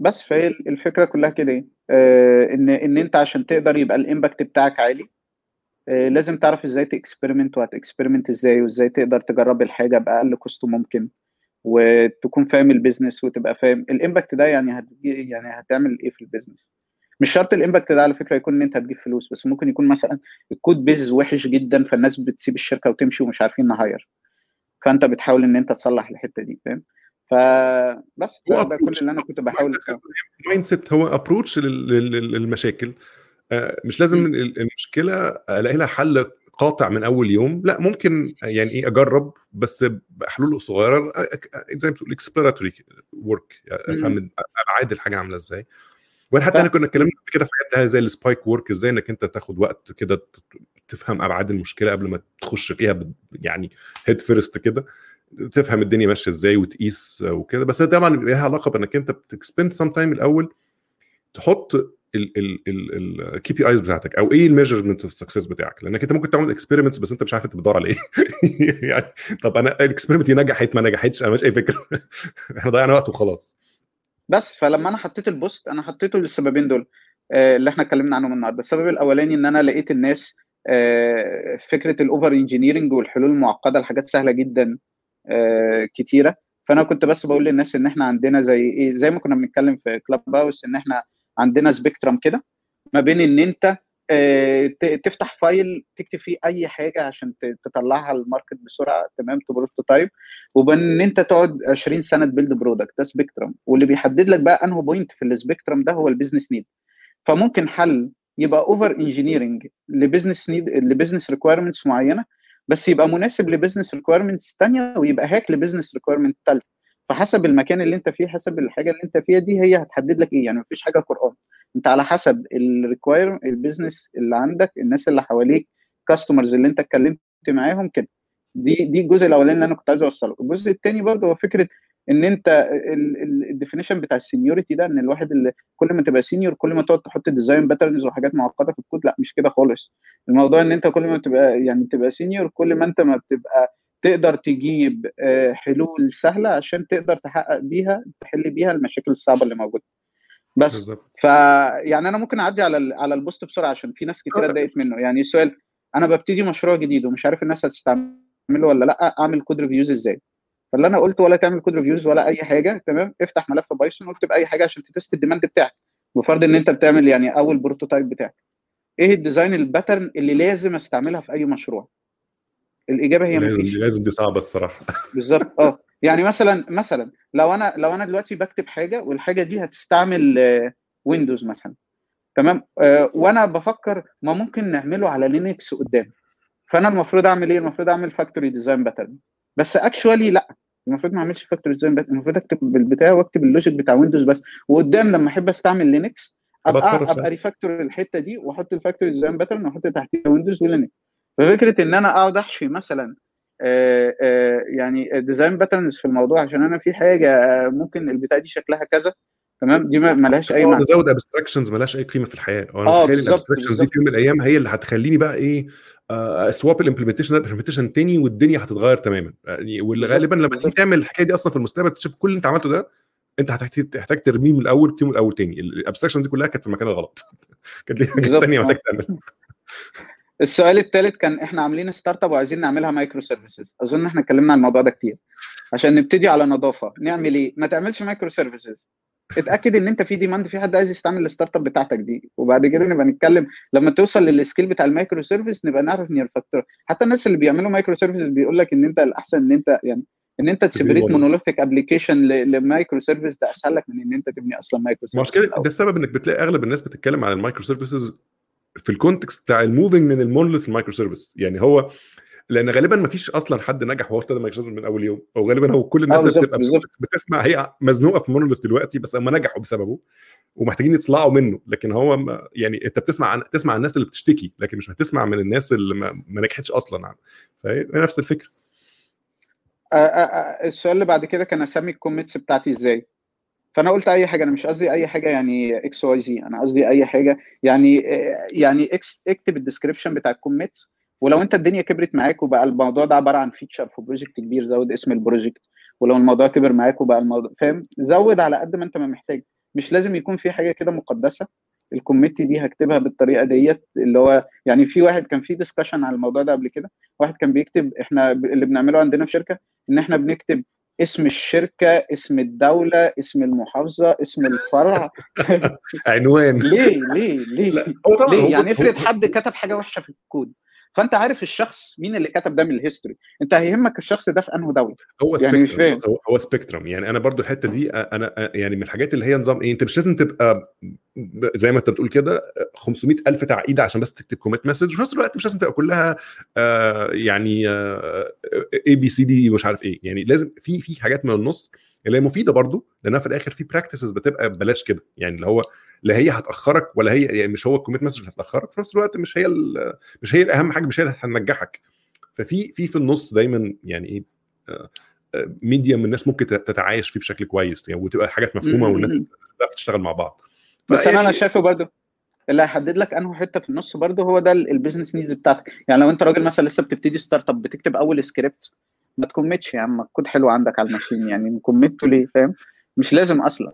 بس فهي الفكرة كلها كده. آه ان إن أنت عشان تقدر يبقى ال impact بتاعك عالي آه لازم تعرف إزاي ت experiment وهت experiment إزاي وإزاي تقدر تجرب الحاجة بأقل cost ممكن وتكون فاهم ال business وتبقى فاهم. ال impact ده يعني يعني هتعمل إيه في ال business مش شرط ال impact ده على فكرة يكون إن أنت هتجيب فلوس بس ممكن يكون مثلا ال code base وحش جدا فالناس بتسيب الشركة وتمشي ومش عارفين ن hire فأنت بتحاول إن أنت تصلح الحتة دي فاهم؟ فبس ده, ده كل اللي أنا كنت بحاول mindset هو approach للمشاكل. مش لازم المشكلة ألاقي لها حل قاطع من أول يوم. لا ممكن يعني إيه أجرب بس بحلول صغيرة زي ما بتقول exploratory work أفهم أبعاد الحاجة عاملة إزاي. وأنا حتى انا كنا اتكلمنا كده في حاجات زي ال spike work إزاي إنك أنت تاخد وقت كده تفهم أبعاد المشكلة قبل ما تخش فيها يعني head first كده. تفهم الدنيا ماشية إزاي وتقيس وكده. بس طبعا لها علاقة بإنك أنت بت spend some time الأول تحط ال KPIs بتاعتك أو إيه ال measurement of success بتاعك. لأنك أنت ممكن تعمل experiments بس أنت مش عارف أنت بتدور على إيه. يعني طب أنا ال experiment دي نجحت ما نجحتش؟ أنا مش أي فكرة. إحنا ضيعنا وقت وخلاص. بس فلما أنا حطيت ال post أنا حطيته للسببين دول اللي إحنا اتكلمنا عنهم النهارده. السبب الأولاني إن أنا لقيت الناس فكرة ال over engineering والحلول المعقدة لحاجات سهلة جدا كتيرة. فأنا كنت بس بقول للناس إن إحنا عندنا زي إيه زي ما كنا بنتكلم في Clubhouse إن إحنا عندنا spectrum كده ما بين إن أنت تفتح file تكتب فيه أي حاجة عشان تطلعها ال market بسرعة. تمام؟ ت prototype وبين إن أنت تقعد 20 سنة ت build product. ده spectrum واللي بيحدد لك بقى انه point في ال spectrum ده هو ال business need فممكن حل يبقى over engineering ل business need ل business requirements معينة بس يبقى مناسب ل business requirements ثانية ويبقى hack ل business requirement ثالثه فحسب المكان اللي انت فيه حسب الحاجة اللي انت فيها دي هي هتحدد لك إيه. يعني مفيش حاجة قرآن. انت على حسب ال require ال business اللي عندك الناس اللي حواليك customers اللي انت اتكلمت معاهم كده. دي دي الجزء الأولاني اللي أنا كنت عايز أوصله. الجزء الثاني برضه هو فكرة إن أنت ال definition بتاع ال seniority ده إن الواحد اللي كل ما تبقى senior كل ما تقعد تحط design patterns وحاجات معقدة في الكود لأ مش كده خالص. الموضوع إن أنت كل ما تبقى يعني تبقى senior كل ما أنت ما بتبقى تقدر تجيب حلول سهلة عشان تقدر تحقق بيها تحل بيها المشاكل الصعبة اللي موجودة. بس بالزبط. فيعني أنا ممكن أعدي على على ال post بسرعة عشان في ناس كتير اتضايقت منه. يعني السؤال أنا ببتدي مشروع جديد ومش عارف الناس هتستعمله ولا لأ أعمل code reviews إزاي؟ فاللي أنا قلت ولا تعمل code reviews ولا أي حاجة تمام؟ افتح ملف Python واكتب أي حاجة عشان ت test ال demand بتاعك بفرض إن أنت بتعمل يعني أول prototype بتاعك. إيه ال design ال pattern اللي لازم أستعملها في أي مشروع؟ الإجابة هي لازم مفيش. لازم دي صعبة الصراحة. بالظبط. آه. يعني مثلا مثلا لو أنا لو أنا دلوقتي بكتب حاجة والحاجة دي هتستعمل Windows مثلا. تمام؟ آه وأنا بفكر ما ممكن نعمله على Linux قدام. فأنا المفروض أعمل إيه؟ المفروض أعمل factory design pattern بس actually لأ. المفروض ما أعملش factory design pattern المفروض أكتب بالبتاع وأكتب ال logic بتاع Windows بس. وقدام لما أحب أستعمل Linux ابقى أبقى refactor الحتة دي وأحط ال factory design pattern وأحط تحتيها Windows و Linux ففكرة إن أنا أقعد أحشي مثلا آآ آآ يعني design patterns في الموضوع عشان أنا في حاجة ممكن البتاع دي شكلها كذا تمام؟ دي ما لهاش أي معنى. نزود abstractions ما لهاش أي قيمة في الحياة. أنا متخيل ال abstractions دي في يوم من الأيام هي اللي هتخليني بقى إيه أ swap ال implementation ده implementation تاني والدنيا هتتغير تماما. يعني واللي غالبا لما تيجي تعمل الحكاية دي أصلا في المستقبل تشوف كل اللي أنت عملته ده أنت هتحتاج تحتاج ترميه من الأول من الأول تاني. ال abstraction دي كلها كانت في المكان الغلط كانت ليها حاجات ثانية محتاج تعمل السؤال الثالث كان إحنا عاملين start up وعايزين نعملها microservices أظن إحنا اتكلمنا عن الموضوع ده كتير. عشان نبتدي على نظافة. نعمل إيه؟ ما تعملش microservices اتأكد إن أنت في demand في حد عايز يستعمل ال startup بتاعتك دي. وبعد كده نبقى نتكلم. لما توصل لل scale بتاع ال microservice نبقى نعرف ن refactor حتى الناس اللي بيعملوا microservice بيقول لك إن أنت الأحسن إن أنت يعني إن أنت ت separate monolithic application ل microservice ده أسهل لك من إن أنت تبني أصلا microservice مشكلة ده السبب إنك بتلاقي أغلب الناس بتتكلم عن ال microservices في ال context بتاع ال moving من ال monolith ال microservice يعني هو لأن غالبا ما فيش أصلا حد نجح وهو ابتدى مايكرو من أول يوم أو غالبا هو كل الناس اللي بتبقى بتسمع هي مزنوقة في monolith دلوقتي بس هم نجحوا بسببه ومحتاجين يطلعوا منه. لكن هو ما يعني أنت بتسمع عن تسمع عن الناس اللي بتشتكي لكن مش هتسمع من الناس اللي ما, ما نجحتش أصلا عنه فهي نفس الفكرة. السؤال اللي بعد كده كان أسمي ال commits بتاعتي إزاي؟ فأنا قلت أي حاجة أنا مش قصدي أي حاجة يعني X Y Z أنا قصدي أي حاجة يعني يعني إكس اكتب ال description بتاع ال commit ولو أنت الدنيا كبرت معاك وبقى الموضوع ده عبارة عن feature في project كبير زود اسم ال project ولو الموضوع كبر معاك وبقى الموضوع فاهم؟ زود على قد ما أنت ما محتاج. مش لازم يكون في حاجة كده مقدسة. ال commit دي هكتبها بالطريقة ديت اللي هو يعني في واحد كان في discussion على الموضوع ده قبل كده. واحد كان بيكتب إحنا اللي بنعمله عندنا في شركة إن إحنا بنكتب اسم الشركة اسم الدولة اسم المحافظة اسم الفرع. عنوان. ليه؟ ليه؟ ليه؟ ليه؟ يعني افرض حد كتب حاجة وحشة في الكود فأنت عارف الشخص مين اللي كتب ده من الهيستوري أنت هيهمك الشخص ده في انه دولة. هو يعني مش فاهم. هو, هو سبيكترم يعني أنا برضو الحتة دي أنا يعني من الحاجات اللي هي نظام إيه؟ أنت مش لازم تبقى زي ما انت بتقول كده 500 ألف تعقيد عشان بس تكتب كوميت مسج وفي نفس الوقت مش لازم تبقى كلها آه يعني اي بي سي دي مش عارف إيه. يعني لازم في في حاجات من النص اللي هي مفيدة برضو لأنها في الآخر في practices بتبقى ببلاش كده. يعني اللي هو لا هي هتأخرك ولا هي يعني مش هو ال commit message هتأخرك في نفس الوقت مش هي مش هي الأهم حاجة مش هي اللي هتنجحك. ففي في في النص دايما يعني إيه median الناس ممكن تتعايش فيه بشكل كويس يعني وتبقى حاجات مفهومة والناس تشتغل مع بعض. بس أنا أنا شايفه برضو اللي هيحدد لك انه حتة في النص برضه هو ده ال business needs بتاعتك. يعني لو أنت راجل مثلا لسه بتبتدي startup بتكتب أول سكريبت ما ت commit ش يا عم الكود حلو عندك على ال machine يعني commit ه ليه فاهم؟ مش لازم أصلا.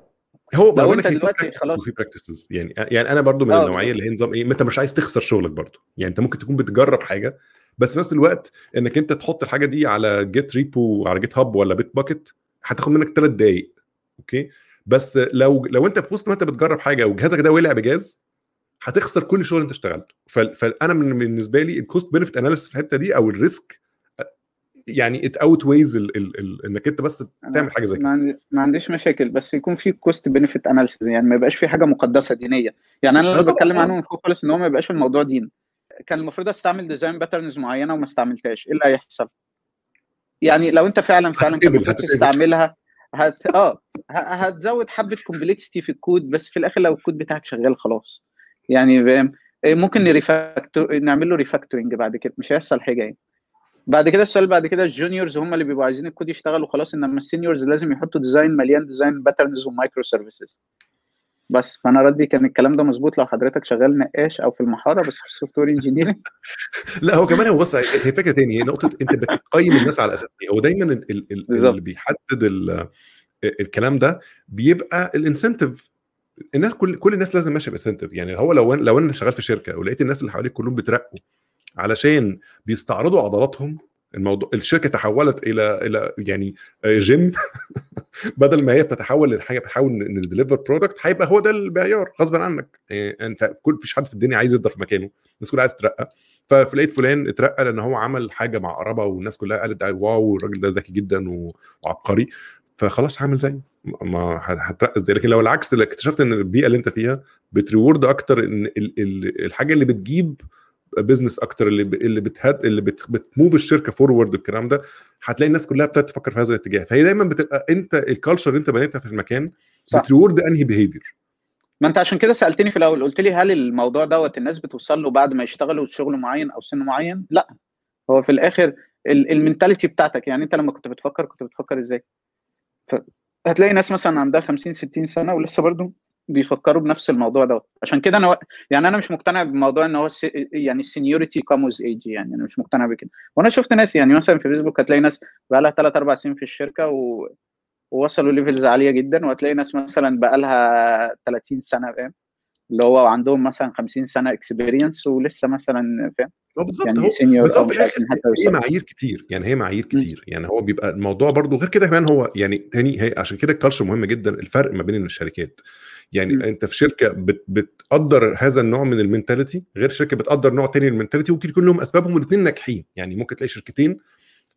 هو لو أنت دلوقتي خلاص في practices يعني يعني أنا برضو من النوعية اللي هي نظام إيه أنت مش عايز تخسر شغلك برضو. يعني أنت ممكن تكون بتجرب حاجة بس في نفس الوقت إنك أنت تحط الحاجة دي على Git repo على GitHub ولا Bitbucket هتاخد منك ثلاث دقائق أوكي؟ بس لو لو انت في وسط ما انت بتجرب حاجة وجهازك ده ولع بجاز هتخسر كل شغل انت اشتغلته. فأنا من بالنسبة لي ال cost benefit analysis في الحتة دي أو ال risk يعني it outweighs إنك انت بس تعمل حاجة زي كده. ما عنديش مشاكل بس يكون في cost benefit analysis يعني ما يبقاش في حاجة مقدسة دينية. يعني أنا اللي بتكلم عنه من فوق خالص إن هو ما يبقاش الموضوع دين كان المفروض أستعمل design patterns معينة وما استعملتهاش. إيه اللي هيحصل؟ يعني لو أنت فعلا فعلا كان المفروض تستعملها هت آه هتزود حبة complexity في الكود بس في الآخر لو الكود بتاعك شغال خلاص. يعني فاهم ممكن ن refactor نعمل له refactoring بعد كده مش هيحصل حاجة يعني. بعد كده السؤال بعد كده ال juniors هم اللي بيبقوا عايزين الكود يشتغل وخلاص إنما ال seniors لازم يحطوا design مليان design patterns و microservices بس. فأنا ردي كان الكلام ده مظبوط لو حضرتك شغال نقاش أو في المحاره بس في ال software engineering لا هو كمان هو بص هي فكرة ثانية هي نقطة أنت بتقيم الناس على أساس إيه هو دايما ال ال ال اللي بيحدد الكلام ده بيبقى ال incentive الناس كل كل الناس لازم ماشية ب incentive يعني هو لو لو أنا شغال في شركة ولقيت الناس اللي حواليك كلهم بيترقوا علشان بيستعرضوا عضلاتهم الموضوع الشركة تحولت إلى إلى يعني جيم. بدل ما هي بتتحول لحاجه بتحاول ن deliver product هيبقى هو ده المعيار غصبا عنك. يعني أنت كل فيش حد في الدنيا عايز يفضل في مكانه. الناس كلها عايز تترقى. فلقيت فلان اترقى لأن هو عمل حاجة مع قرابه والناس كلها قالت wow الراجل ده ذكي جدا وعبقري. فخلاص هعمل زيه. ما هترقى إزاي؟ لكن لو العكس اكتشفت إن البيئة اللي أنت فيها بت reward أكتر إن الحاجة اللي بتجيب بزنس أكتر اللي اللي بتهد اللي بت move الشركة forward والكلام ده هتلاقي الناس كلها ابتدت تفكر في هذا الاتجاه. فهي دايما بتبقى أنت ال culture اللي أنت بنيتها في المكان بت reward أنهي behavior ما أنت عشان كده سألتني في الأول قلت لي هل الموضوع دوت الناس بتوصل له بعد ما يشتغلوا شغل معين أو سن معين؟ لأ. هو في الآخر ال mentality بتاعتك يعني أنت لما كنت بتفكر كنت بتفكر إزاي؟ هتلاقي ناس مثلا عندها 50 60 سنة ولسه برضو بيفكروا بنفس الموضوع ده عشان كده أنا و... يعني أنا مش مقتنع بموضوع إن هو س... يعني ال seniority comes with age يعني أنا مش مقتنع بكده. وأنا شفت ناس يعني مثلا في فيسبوك هتلاقي ناس بقى لها 3 4 سنين في الشركة و... ووصلوا levels عالية جدا وهتلاقي ناس مثلا بقى لها 30 سنة فاهم؟ اللي هو عندهم مثلا 50 سنة experience ولسه مثلا فاهم؟ بالظبط يعني هو مش هي معايير كتير يعني هي معايير كتير. م. يعني هو بيبقى الموضوع برضو غير كده كمان هو يعني تاني هي عشان كده ال culture مهم جدا الفرق ما بين الشركات. يعني م. انت في شركة بت بتقدر هذا النوع من ال mentality غير شركة بتقدر نوع تاني من ال mentality ممكن يكون لهم أسبابهم الاثنين ناجحين. يعني ممكن تلاقي شركتين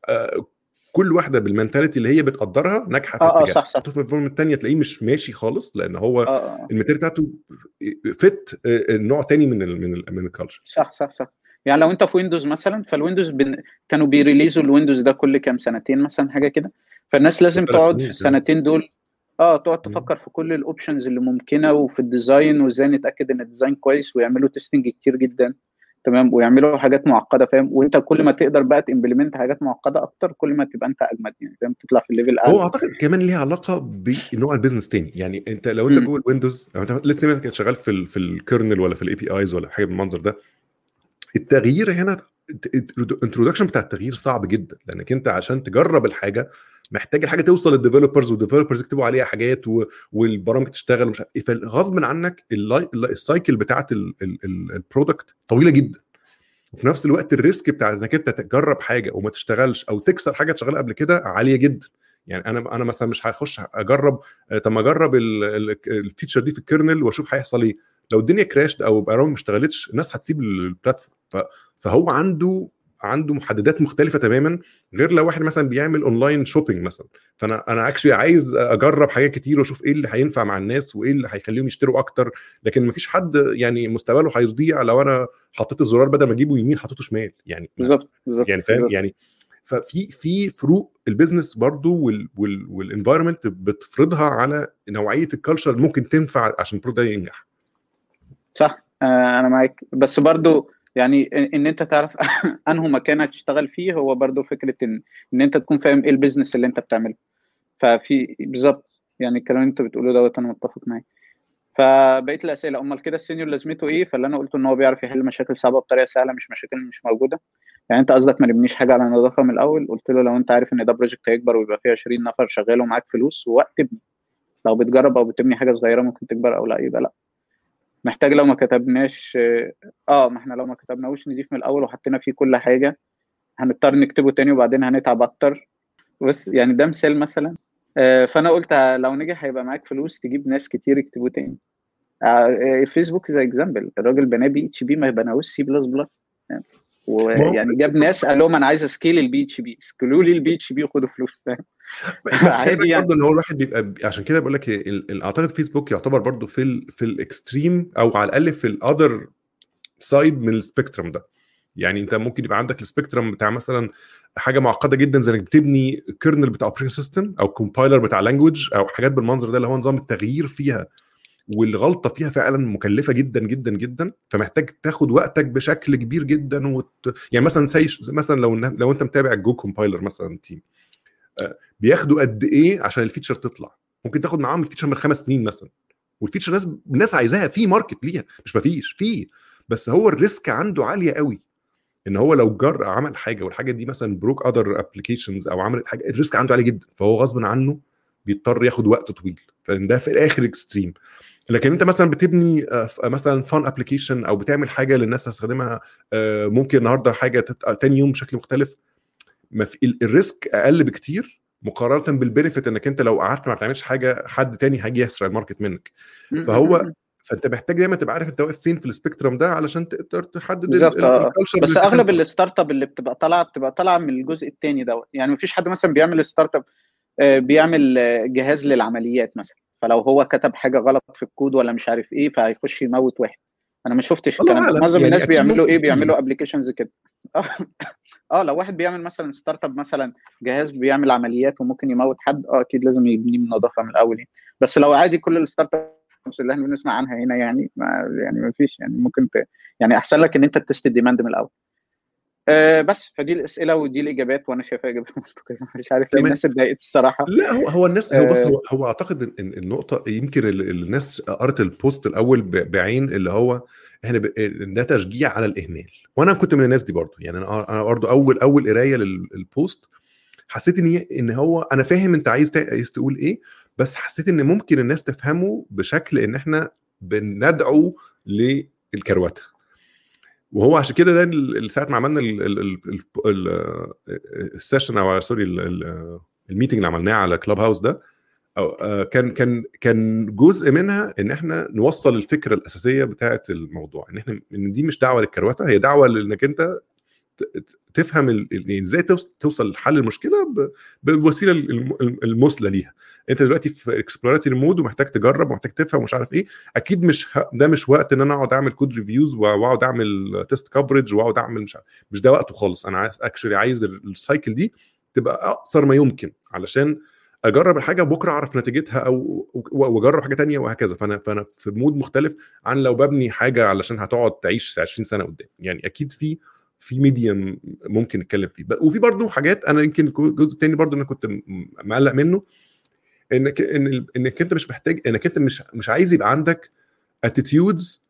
آه كل واحدة بال mentality اللي هي بتقدرها ناجحة في آه آه صح صح. الفورم الثانية تلاقيه مش ماشي خالص لأن هو آه ال mentality بتاعته fit نوع تاني من ال من ال من ال culture صح صح صح. يعني لو انت في Windows مثلا فال Windows بن... كانوا بي release وا ال Windows ده كل كام سنتين مثلا حاجة كده. فالناس لازم تقعد في السنتين دول آه تقعد تفكر في كل ال options اللي ممكنة وفي ال design وازاي نتأكد إن ال design كويس ويعملوا testing كتير جدا تمام؟ ويعملوا حاجات معقدة فاهم؟ وأنت كل ما تقدر بقى ت implement حاجات معقدة أكتر كل ما تبقى أنت أجمد يعني فاهم؟ تطلع في ال level أعلى. هو أعتقد كمان ليها علاقة بنوع ال business تاني. يعني أنت لو أنت جوه ال Windows لو أنت لسه كنت شغال في ال في ال kernel ولا في ال APIs ولا حاجة بالمنظر ده التغيير هنا ال introduction بتاع التغيير صعب جدا لأنك أنت عشان تجرب الحاجة محتاج الحاجة توصل لل developers وال developers يكتبوا عليها حاجات. والبرامج تشتغل ومش عارف إيه. فغصب عنك ال cycle بتاعت ال product طويلة جدا. وفي نفس الوقت ال risk بتاع إنك أنت تجرب حاجة وما تشتغلش أو تكسر حاجة شغاله قبل كده عالية جدا. يعني أنا أنا مثلا مش هخش أجرب طب ما أجرب ال feature دي في ال kernel وأشوف هيحصل إيه. لو الدنيا crashت أو البرامج ما اشتغلتش الناس هتسيب ال platform فهو عنده عنده محددات مختلفة تماما غير لو واحد مثلا بيعمل online shopping مثلا. فأنا أنا actually عايز أجرب حاجات كتير وأشوف إيه اللي هينفع مع الناس وإيه اللي هيخليهم يشتروا أكتر. لكن مفيش حد يعني مستقبله هيضيع لو أنا حطيت الزرار بدل ما أجيبه يمين حطيته شمال. يعني بالظبط بالظبط يعني فاهم؟ يعني ففي في فروق ال business برضو وال environment بتفرضها على نوعية ال culture ممكن تنفع عشان ال product ده ينجح. صح آه أنا معاك. بس برضو يعني ان أنت تعرف انه مكان هتشتغل فيه هو برضو فكرة ان إن أنت تكون فاهم إيه ال business اللي أنت بتعمله. ففي بالظبط. يعني الكلام اللي أنت بتقوله دوت أنا متفق معاك. فبقيت الأسئلة. أمال كده ال senior لازمته إيه؟ فاللي أنا قلته إن هو بيعرف يحل مشاكل صعبة بطريقة سهلة مش مشاكل مش موجودة. يعني أنت قصدك ما نبنيش حاجة على نضافة من الأول؟ قلت له لو أنت عارف إن ده project هيكبر ويبقى فيه 20 نفر شغال ومعاك فلوس ووقت ابني. لو بتجرب أو بتبني حاجة صغيرة ممكن تكبر أو لا يبقى لا. محتاج لو ما كتبناش آه ما إحنا لو ما كتبناهوش نضيف من الأول وحطينا فيه كل حاجة. هنضطر نكتبه تاني وبعدين هنتعب أكتر. بس يعني ده مثال مثلا. آه فأنا قلت لو نجح هيبقى معاك فلوس تجيب ناس كتير يكتبوا تاني. فيسبوك زي example الراجل بناه PHP ما بناهوش سي بلس بلس ويعني جاب ناس قال لهم أنا عايز اسكيل البي اتش بي اسكيلوا لي البي اتش بي وخدوا فلوس فاهم؟ بس عادي يعني. برضه إن هو الواحد بيبقى عشان كده بقول لك أعتقد فيسبوك يعتبر برضه في ال في ال extreme أو على الأقل في ال other side من ال spectrum ده. يعني أنت ممكن يبقى عندك ال spectrum بتاع مثلا حاجة معقدة جدا زي إنك بتبني kernel بتاع operation system أو compiler بتاع language أو حاجات بالمنظر ده اللي هو نظام التغيير فيها. والغلطة فيها فعلا مكلفة جدا جدا جدا فمحتاج تاخد وقتك بشكل كبير جدا وت... يعني مثلا سي مثلا لو لو أنت متابع ال Go compiler مثلا team بياخدوا قد إيه عشان ال feature تطلع؟ ممكن تاخد معاهم ال feature من خمس سنين مثلا وال feature ناس الناس عايزاها في market ليها مش مفيش في بس هو ال risk عنده عالية قوي إن هو لو جر عمل حاجة والحاجة دي مثلا broke other applications أو عملت حاجة ال risk عنده عالي جدا فهو غصب عنه بيضطر ياخد وقت طويل. فده في الآخر extreme لكن أنت مثلا بتبني مثلا fun application أو بتعمل حاجة للناس تستخدمها ممكن النهارده حاجة تاني يوم بشكل مختلف ال risk أقل بكتير مقارنة بال benefit إنك أنت لو قعدت ما بتعملش حاجة حد تاني هيجي يسرق ال market منك. فهو فأنت محتاج دايما تبقى عارف أنت واقف فين في ال spectrum ده علشان تقدر تحدد بالظبط بس أغلب ال startup اللي بتبقى طالعة بتبقى طالعة من الجزء الثاني دوت. يعني مفيش حد مثلا بيعمل startup بيعمل جهاز للعمليات مثلا. فلو هو كتب حاجة غلط في الكود ولا مش عارف إيه فهيخش يموت واحد. أنا ما شفتش الكلام ده. معظم يعني الناس بيعملوا إيه؟ بيعملوا applications كده. آه لو واحد بيعمل مثلا startup مثلا جهاز بيعمل عمليات وممكن يموت حد آه أكيد لازم يبنيه من نضافة من الأول يعني. بس لو عادي كل ال startups اللي إحنا بنسمع عنها هنا يعني ما يعني ما فيش يعني ممكن ت... يعني أحسن لك إن أنت test ال demand من الأول. آه بس فدي الأسئلة ودي الإجابات وأنا شايفها اجابات منطقية. مش عارف ليه الناس اتضايقت الصراحة. لا هو هو الناس هو بص هو, هو أعتقد إن النقطة يمكن الناس قرت ال post الأول بعين اللي هو إحنا ده تشجيع على الإهمال. وأنا كنت من الناس دي برضه. يعني أنا أنا برضه أول أول قراية لل post حسيت إن إن هو أنا فاهم أنت عايز عايز تقول إيه بس حسيت إن ممكن الناس تفهمه بشكل إن إحنا بندعو للكروتة. وهو عشان كده ده ساعة ما عملنا ال session أو sorry ال meeting اللي عملناه على كلاب هاوس ده أو كان كان كان جزء منها إن إحنا نوصل الفكرة الأساسية بتاعة الموضوع إن إحنا إن دي مش دعوة للكروتة هي دعوة لإنك أنت تفهم إزاي توصل لحل المشكلة بالوسيله المثلى ليها. انت دلوقتي في exploratory mode ومحتاج تجرب ومحتاج تفهم ومش عارف إيه أكيد مش ده مش وقت ان أنا اقعد اعمل code reviews واقعد اعمل test coverage واقعد اعمل مش عارف مش ده وقته خالص. أنا عايز actually عايز ال cycle دي تبقى اقصر ما يمكن علشان اجرب الحاجة بكره اعرف نتيجتها أو واجرب حاجة تانية وهكذا. فانا فانا في mode مختلف عن لو ببني حاجة علشان هتقعد تعيش 20 سنة قدام. يعني أكيد في في medium ممكن نتكلم فيه. وفي برضه حاجات أنا يمكن الجزء الثاني برضه أنا كنت مقلق منه. انك إن إنك أنت مش محتاج إنك أنت مش مش عايز يبقى عندك attitudes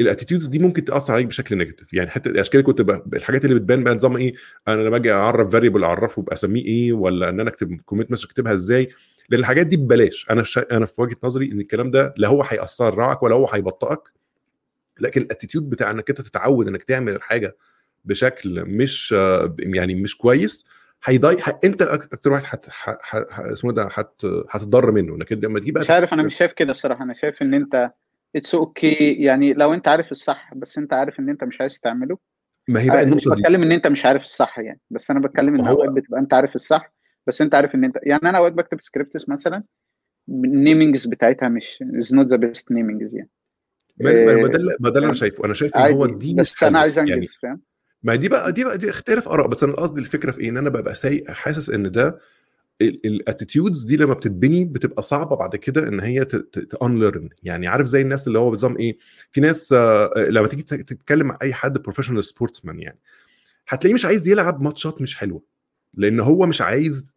ال attitudes دي ممكن تأثر عليك بشكل negative يعني حتى الاشكال كنت الحاجات اللي بتبان بقى نظام إيه أنا لما باجي أعرف variable أعرفه بسميه إيه ولا إن أنا أكتب commit مثلا أكتبها إزاي. لأن الحاجات دي ببلاش. أنا شا... أنا في وجهة نظري إن الكلام ده لا هو هيأثر ولا هو هيبطئك. لكن ال attitude بتاع إنك أنت تتعود إنك تعمل الحاجة بشكل مش يعني مش كويس هيضايق انت أكتر واحد حت... حت... اسمه ده هت... هتضر منه؟ انك لما تجيب مش عارف أنا مش شايف كده الصراحة. أنا شايف إن أنت it's okay okay. يعني لو أنت عارف الصح بس أنت عارف إن أنت مش عايز تعمله. ما هي بقى النقطة مش بتكلم إن أنت مش عارف الصح يعني. بس أنا بتكلم إن اوقات بتبقى أنت عارف الصح بس أنت عارف إن انت يعني أنا أوقات بكتب scripts مثلا ال namings بتاعتها مش is not the best namings يعني. ما ده ما ده اللي أنا شايفه. أنا شايف إن هو دي بس أنا عايز أنجز يعني فاهم؟ ما دي بقى دي بقى دي اختلاف آراء بس أنا قصدي الفكرة في إيه؟ إن أنا ببقى سايق حاسس إن ده ال attitudes دي لما بتتبني بتبقى صعبة بعد كده إن هي تـ unlearn يعني عارف زي الناس اللي هو بنظام إيه؟ في ناس لما تيجي تتكلم مع أي حد professional sportsman يعني هتلاقيه مش عايز يلعب ماتشات مش حلوة. لأن هو مش عايز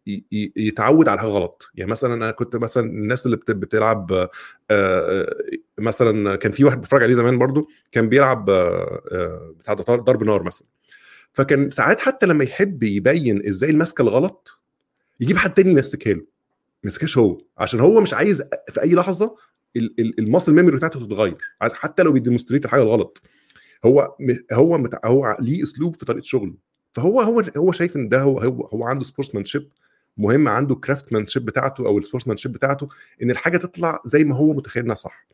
يتعود على حاجة غلط. يعني مثلا أنا كنت مثلا الناس اللي بتلعب مثلا كان في واحد بتفرج عليه زمان برضو كان بيلعب بتاع ضرب نار مثلا. فكان ساعات حتى لما يحب يبين إزاي المسكه الغلط يجيب حد تاني يمسكها له. ما يمسكهاش هو. عشان هو مش عايز في أي لحظة ال muscle memory بتاعته تتغير. حتى لو بي demonstrate الحاجة الغلط. هو هو. هو ليه أسلوب في طريقة شغله. فهو هو هو شايف إن ده هو هو, هو عنده sportsmanship مهم عنده craftsmanship بتاعته أو ال sportsmanship بتاعته إن الحاجة تطلع زي ما هو متخيل إنها صح.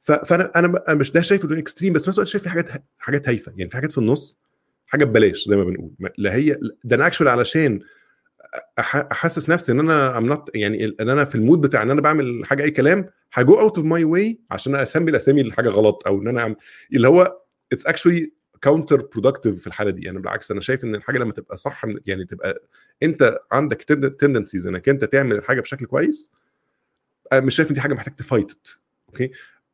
فأنا أنا مش ده شايف انه extreme بس في نفس الوقت شايف في حاجات حاجات هايفة. يعني في حاجات في النص حاجة ببلاش زي ما بنقول. لا هي ده أنا actually علشان أحسس نفسي إن أنا I'm not يعني إن أنا في ال mode بتاع إن أنا بعمل حاجة أي كلام ه go out of my way عشان أسمي الأسامي الحاجة غلط أو إن أنا أعمل. اللي هو it's actually counterproductive في الحالة دي. يعني بالعكس أنا شايف إن الحاجة لما تبقى صح يعني تبقى أنت عندك tendencies إنك أنت تعمل الحاجة بشكل كويس مش شايف إن دي حاجة محتاج ت fight okay؟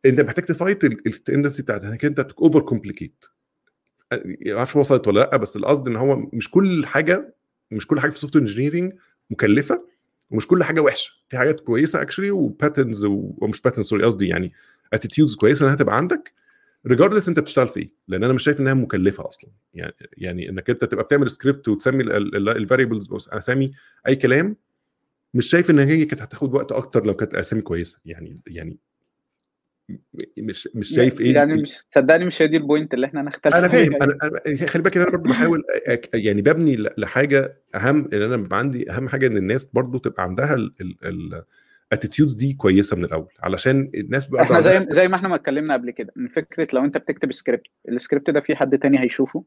أنت محتاج ت fight ال tendency بتاعت إنك أنت overcomplicate ما أعرفش وصلت ولا لأ بس القصد إن هو مش كل حاجة مش كل حاجة في ال software engineering مكلفة ومش كل حاجة وحشة. في حاجات كويسة actually و patterns ومش patterns sorry قصدي يعني attitudes كويسة إنها تبقى عندك regardless انت بتشتغل في إيه لأن أنا مش شايف إنها مكلفة أصلا. يعني يعني إنك أنت تبقى بتعمل سكريبت وتسمي ال variables اسامي أي كلام مش شايف إن هي كانت هتاخد وقت أكتر لو كانت أسامي كويسة. يعني يعني مش مش شايف إيه. يعني مش صدقني مش هي دي ال point اللي إحنا هنختلف أنا فاهم. أنا أنا- خلي بالك أنا برضه بحاول يعني ببني لحاجة أهم ان أنا بيبقى عندي أهم حاجة إن الناس برضه تبقى عندها ال attitudes دي كويسة من الأول علشان الناس بقى إحنا زي زي ما إحنا ما اتكلمنا قبل كده إن فكرة لو أنت بتكتب script ال script ده في حد تاني هيشوفه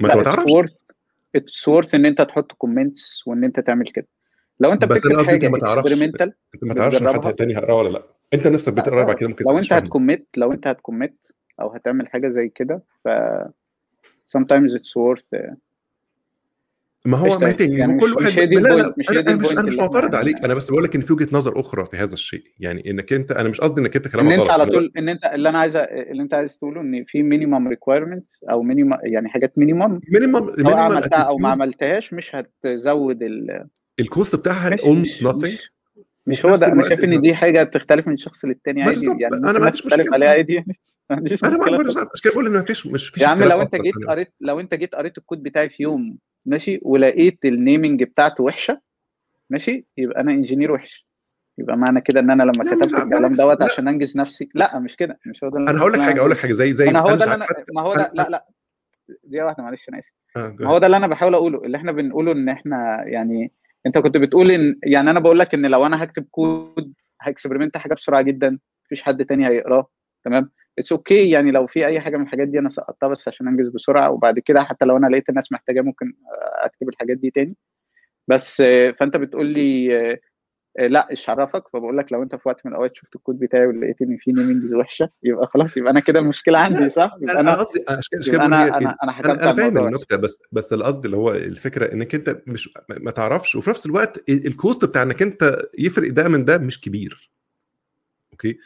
ما أنت تعرفش it's worth إن أنت تحط comments وإن أنت تعمل كده لو أنت بس بتكتب حاجة ما تعرفش. أنت ما تعرفش؟ حد تاني هيقراها ولا لأ أنت نفسك بتقرا بعد كده ممكن لو أنت. هت commit لو أنت هت commit أو هتعمل حاجة زي كده ف sometimes it's worth ما هو ما تاني يعني كل مش- واحد مش هي دي لا لا مش هي أنا دي أنا مش أنا مش معترض عليك أنا بس بقول لك إن في وجهة نظر أخرى في هذا الشيء يعني إنك أنت أنا مش قصدي إنك انت إن كلامك أنت غلط على طول إن أنت اللي أنا عايز اللي أنت عايز تقوله إن في minimum requirement أو minimum يعني حاجات minimum minimum لو عملتها أو ما عملتهاش مش هتزود ال ال cost بتاعها مش almost مش, مش, مش هو ده أنا شايف إن دي حاجة بتختلف من شخص للتاني ما عادي يعني ممكن ما عنديش مشكلة. عليها عادي ما عنديش أنا مشكلة ما خالص. مش كده بقول إن مفيش مش فيش يا عم لو أنت. جيت قريت لو أنت جيت قريت الكود بتاعي في يوم ماشي ولقيت ال naming بتاعته وحشة ماشي؟ يبقى أنا engineer وحش. يبقى معنى كده إن أنا لما لا، كتبت لا، الكلام دوت. عشان أنجز نفسي. لا مش كده. مش هو ده أنا هقول لك حاجة أقول لك حاجة زي زي ما هو ده اللي أنا ما هو ده لا لا. دي واحدة معلش أنا آسف. آه، ما هو ده اللي أنا بحاول أقوله اللي إحنا بنقوله إن إحنا يعني أنت كنت بتقول إن يعني أنا بقول لك إن لو أنا هكتب code ه experiment حاجة بسرعة جدا مفيش حد تاني هيقراه تمام؟ it's okay okay. يعني لو في أي حاجة من الحاجات دي أنا سقطتها بس عشان أنجز بسرعة وبعد كده حتى لو أنا لقيت الناس محتاجة ممكن أكتب الحاجات دي تاني. بس آه، فأنت بتقول لي آه، آه، لأ إيش عرفك فبقول لك لو أنت في وقت من الأوقات شفت الكود بتاعي ولقيت إن في namings وحشة يبقى خلاص يبقى أنا كده المشكلة عندي صح؟ يبقى أنا قصدي أنا أنا أنا أنا حكمت أنا فاهم. النكتة بس بس القصد اللي هو الفكرة إنك أنت مش ما تعرفش. وفي نفس الوقت ال- ال cost بتاع إنك أنت يفرق ده من ده مش كبير. okay؟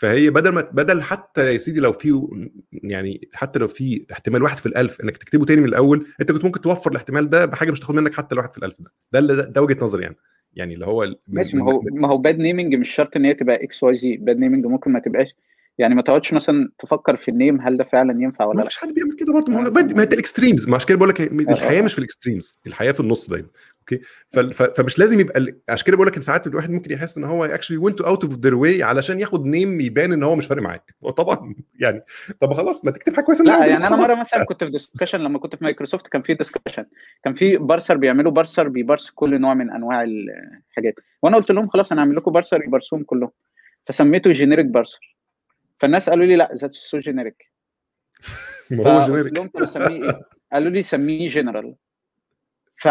فهي بدل ما بدل حتى يا سيدي لو في يعني حتى لو في احتمال واحد في الألف إنك تكتبه تاني من الأول أنت كنت ممكن توفر الاحتمال ده بحاجة مش تاخد منك حتى الواحد في الألف ده. ده اللي- ده, وجهة نظري يعني. يعني اللي هو ماشي ما هو ما هو bad naming مش شرط إن هي تبقى x y z bad naming ممكن ما تبقاش يعني ما تقعدش مثلا تفكر في ال name هل ده فعلا ينفع ولا لأ. فيش حد بيعمل كده برضه. ما هو آه. ما هي ال extremes ما عشان كده بقول لك آه، الحياة آه. مش في ال extremes الحياة في النص دايما. okay. فمش لازم يبقى عشان كده بقول لك إن ساعات الواحد ممكن يحس إن هو actually went out of their way علشان ياخد name يبان إن هو مش فارق معاه. وطبعا يعني طب خلاص ما تكتب حاجة كويسة لا يعني أنا. مرة مثلا كنت في discussion لما كنت في مايكروسوفت كان في discussion كان في parser بيعملوا parser بي parse كل نوع من أنواع الحاجات. وأنا قلت لهم خلاص أنا هعمل لكم parser ي parse وهم كلهم. فسميته generic parser فالناس قالوا لي لا that's so generic ما هو generic لهم طب أسميه إيه؟ قالوا لي سميه جنرال ف...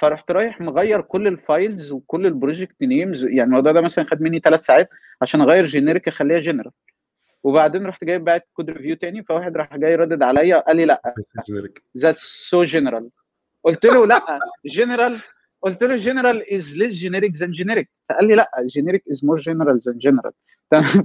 فرحت رايح مغير كل ال files وكل ال project names يعني الموضوع ده مثلا خد مني ثلاث ساعات عشان أغير generic أخليها جنرال وبعدين رحت جايب بعت code review تاني فواحد راح جاي ردد عليا قال لي لأ. that's so general قلت له لأ جنرال قلت له general is less generic than generic فقال لي لأ generic is more general than general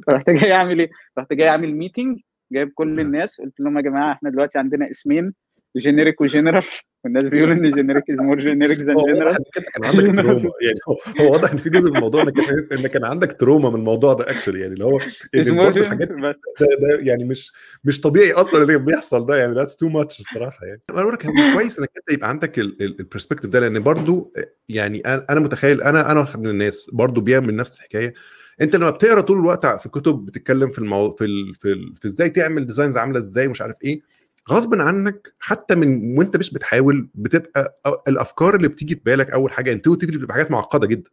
فرحت جاي أعمل إيه؟ رحت جاي أعمل meeting جايب كل الناس قلت لهم يا جماعة إحنا دلوقتي عندنا اسمين generic و general والناس بيقولوا ان generic is more generic than general كان عندك trauma يعني هو- واضح إن في جزء من الموضوع إنك ان كان عندك trauma من الموضوع ده actually يعني اللي هو إن بس. ده, ده يعني مش مش طبيعي أصلا اللي بيحصل ده. يعني that's too much الصراحة يعني. أنا بقول لك كويس إنك أنت يبقى عندك ال perspective ده لأن برضو يعني أنا متخيل أنا أنا واحد من الناس برضو بيعمل نفس الحكاية. أنت لما بتقرأ طول الوقت في كتب بتتكلم في المو... في ال... في, ال... في إزاي تعمل designs عاملة إزاي ومش عارف إيه غصب عنك حتى من وانت مش بتحاول بتبقى الأفكار اللي بتيجي في بالك أول حاجة intuitively بتبقى حاجات معقدة جدا.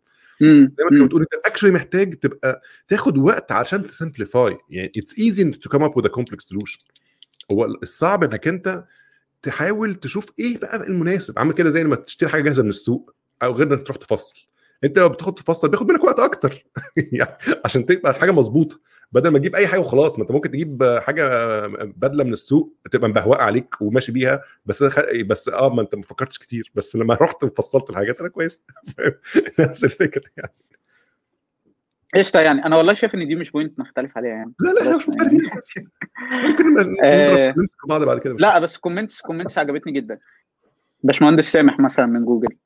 زي ما انت. بتقول انت actually محتاج تبقى تاخد وقت عشان ت simplify يعني it's easy to come up with complex solution هو الصعب إنك انت تحاول تشوف إيه بقى المناسب. عامل كده زي لما تشتري حاجة جاهزة من السوق أو غير إنك تروح تفصل. انت لو بتاخد تفصل بياخد منك وقت أكتر. يعني عشان تبقى الحاجة مظبوطة. بدل ما تجيب أي حاجة وخلاص ما أنت ممكن تجيب حاجة بدلة من السوق تبقى مبهوقة عليك وماشي بيها بس خ... بس آه ما أنت ما فكرتش كتير بس لما رحت وفصلت الحاجات أنا كويس؟ نفس الفكرة يعني. قشطة يعني أنا والله شايف إن دي مش point نختلف عليها يعني. لا لا إحنا مش مختلفين يعني. أساسا. ممكن نضرب آه، بعض بعد كده. لا بس comments comments عجبتني جدا. باشمهندس سامح مثلا من جوجل.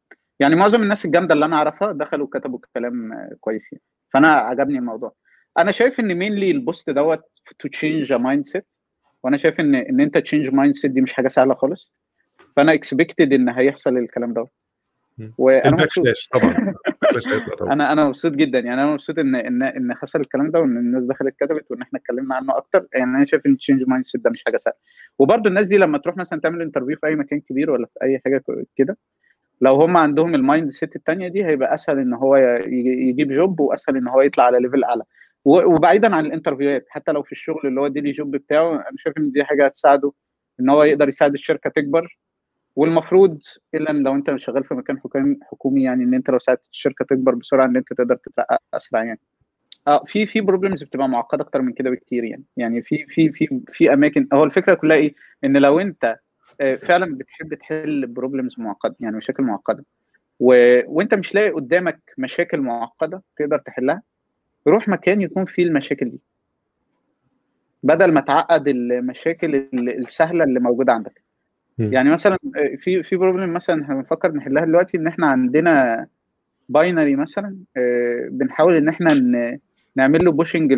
يعني معظم الناس الجامدة اللي أنا أعرفها دخلوا كتبوا كلام كويس يعني. فأنا عجبني الموضوع. أنا شايف إن mainly ال post دوت to change mindset وأنا شايف إن إن أنت change mindset دي مش حاجة سهلة خالص. فأنا expected إن هيحصل الكلام دوت. وأنا مبسوط. طبعا. أنا أنا مبسوط جدا. يعني أنا مبسوط إن إن إن حصل الكلام ده وإن الناس دخلت كتبت وإن إحنا اتكلمنا عنه أكتر. يعني أنا شايف إن change mindset ده مش حاجة سهلة. وبرده الناس دي لما تروح مثلا تعمل interview في أي مكان كبير ولا في أي حاجة كده لو هم عندهم ال mindset الثانية دي هيبقى أسهل إن هو يجيب job وأسهل إن هو يطلع على level أعلى. وبعيدا عن ال interviewهات حتى لو في الشغل اللي هو daily job بتاعه أنا شايف إن دي حاجة هتساعده إن هو يقدر يساعد الشركة تكبر. والمفروض إلا لو أنت شغال في مكان حكومي يعني إن أنت لو ساعدت الشركة تكبر بسرعة إن أنت تقدر تترقى أسرع يعني. آه في في problems بتبقى معقدة أكتر من كده بكتير يعني. يعني في في في في أماكن هو الفكرة كلها إيه؟ إن لو أنت آه، فعلا بتحب تحل problems معقدة يعني مشاكل معقدة. و... وأنت مش لاقي قدامك مشاكل معقدة تقدر تحلها روح مكان يكون فيه المشاكل دي. بدل ما تعقد المشاكل السهلة اللي موجودة عندك. يعني مثلا آه، في في problem مثلا هنفكر نحلها دلوقتي إن إحنا عندنا binary مثلا آه، بنحاول إن إحنا نعمل له pushing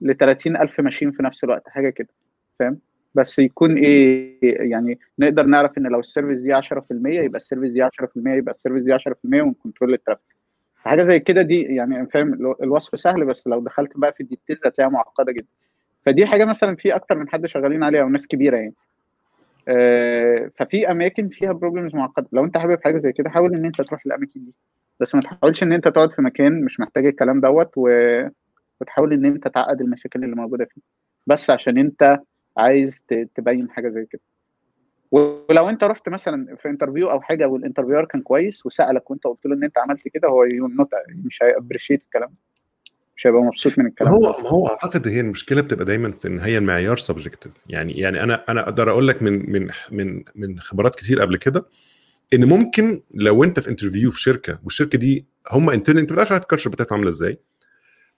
ل 30000 machine في نفس الوقت حاجة كده فاهم؟ بس يكون إيه يعني نقدر نعرف إن لو ال service دي 10% يبقى ال service دي 10% يبقى ال service دي 10% ون control ال traffic. حاجة زي كده دي يعني فاهم الوصف سهل بس لو دخلت بقى في ال details هتلاقيها معقدة جدا. فدي حاجة مثلا في أكتر من حد شغالين عليها وناس كبيرة يعني. آه، ففي أماكن فيها problems معقدة. لو أنت حابب حاجة زي كده حاول إن أنت تروح الاماكن دي. بس ما تحاولش إن أنت تقعد في مكان مش محتاج الكلام دوت و... وتحاول إن أنت تعقد المشاكل اللي موجودة فيه. بس عشان أنت عايز تبين حاجة زي كده. ولو انت رحت مثلا في interview أو حاجة وال interviewer كان كويس وسألك وانت قلت له إن أنت عملت كده هو مش هي appreciate الكلام مش هيبقى مبسوط من الكلام هو ما هو أعتقد هي المشكلة بتبقى دايما في إن هي المعيار subjective يعني يعني أنا أنا أقدر أقول لك من من من من خبرات كتير قبل كده إن ممكن لو أنت في interview في شركة والشركة دي هم أنت مش عارف ال culture بتاعتهم عاملة إزاي.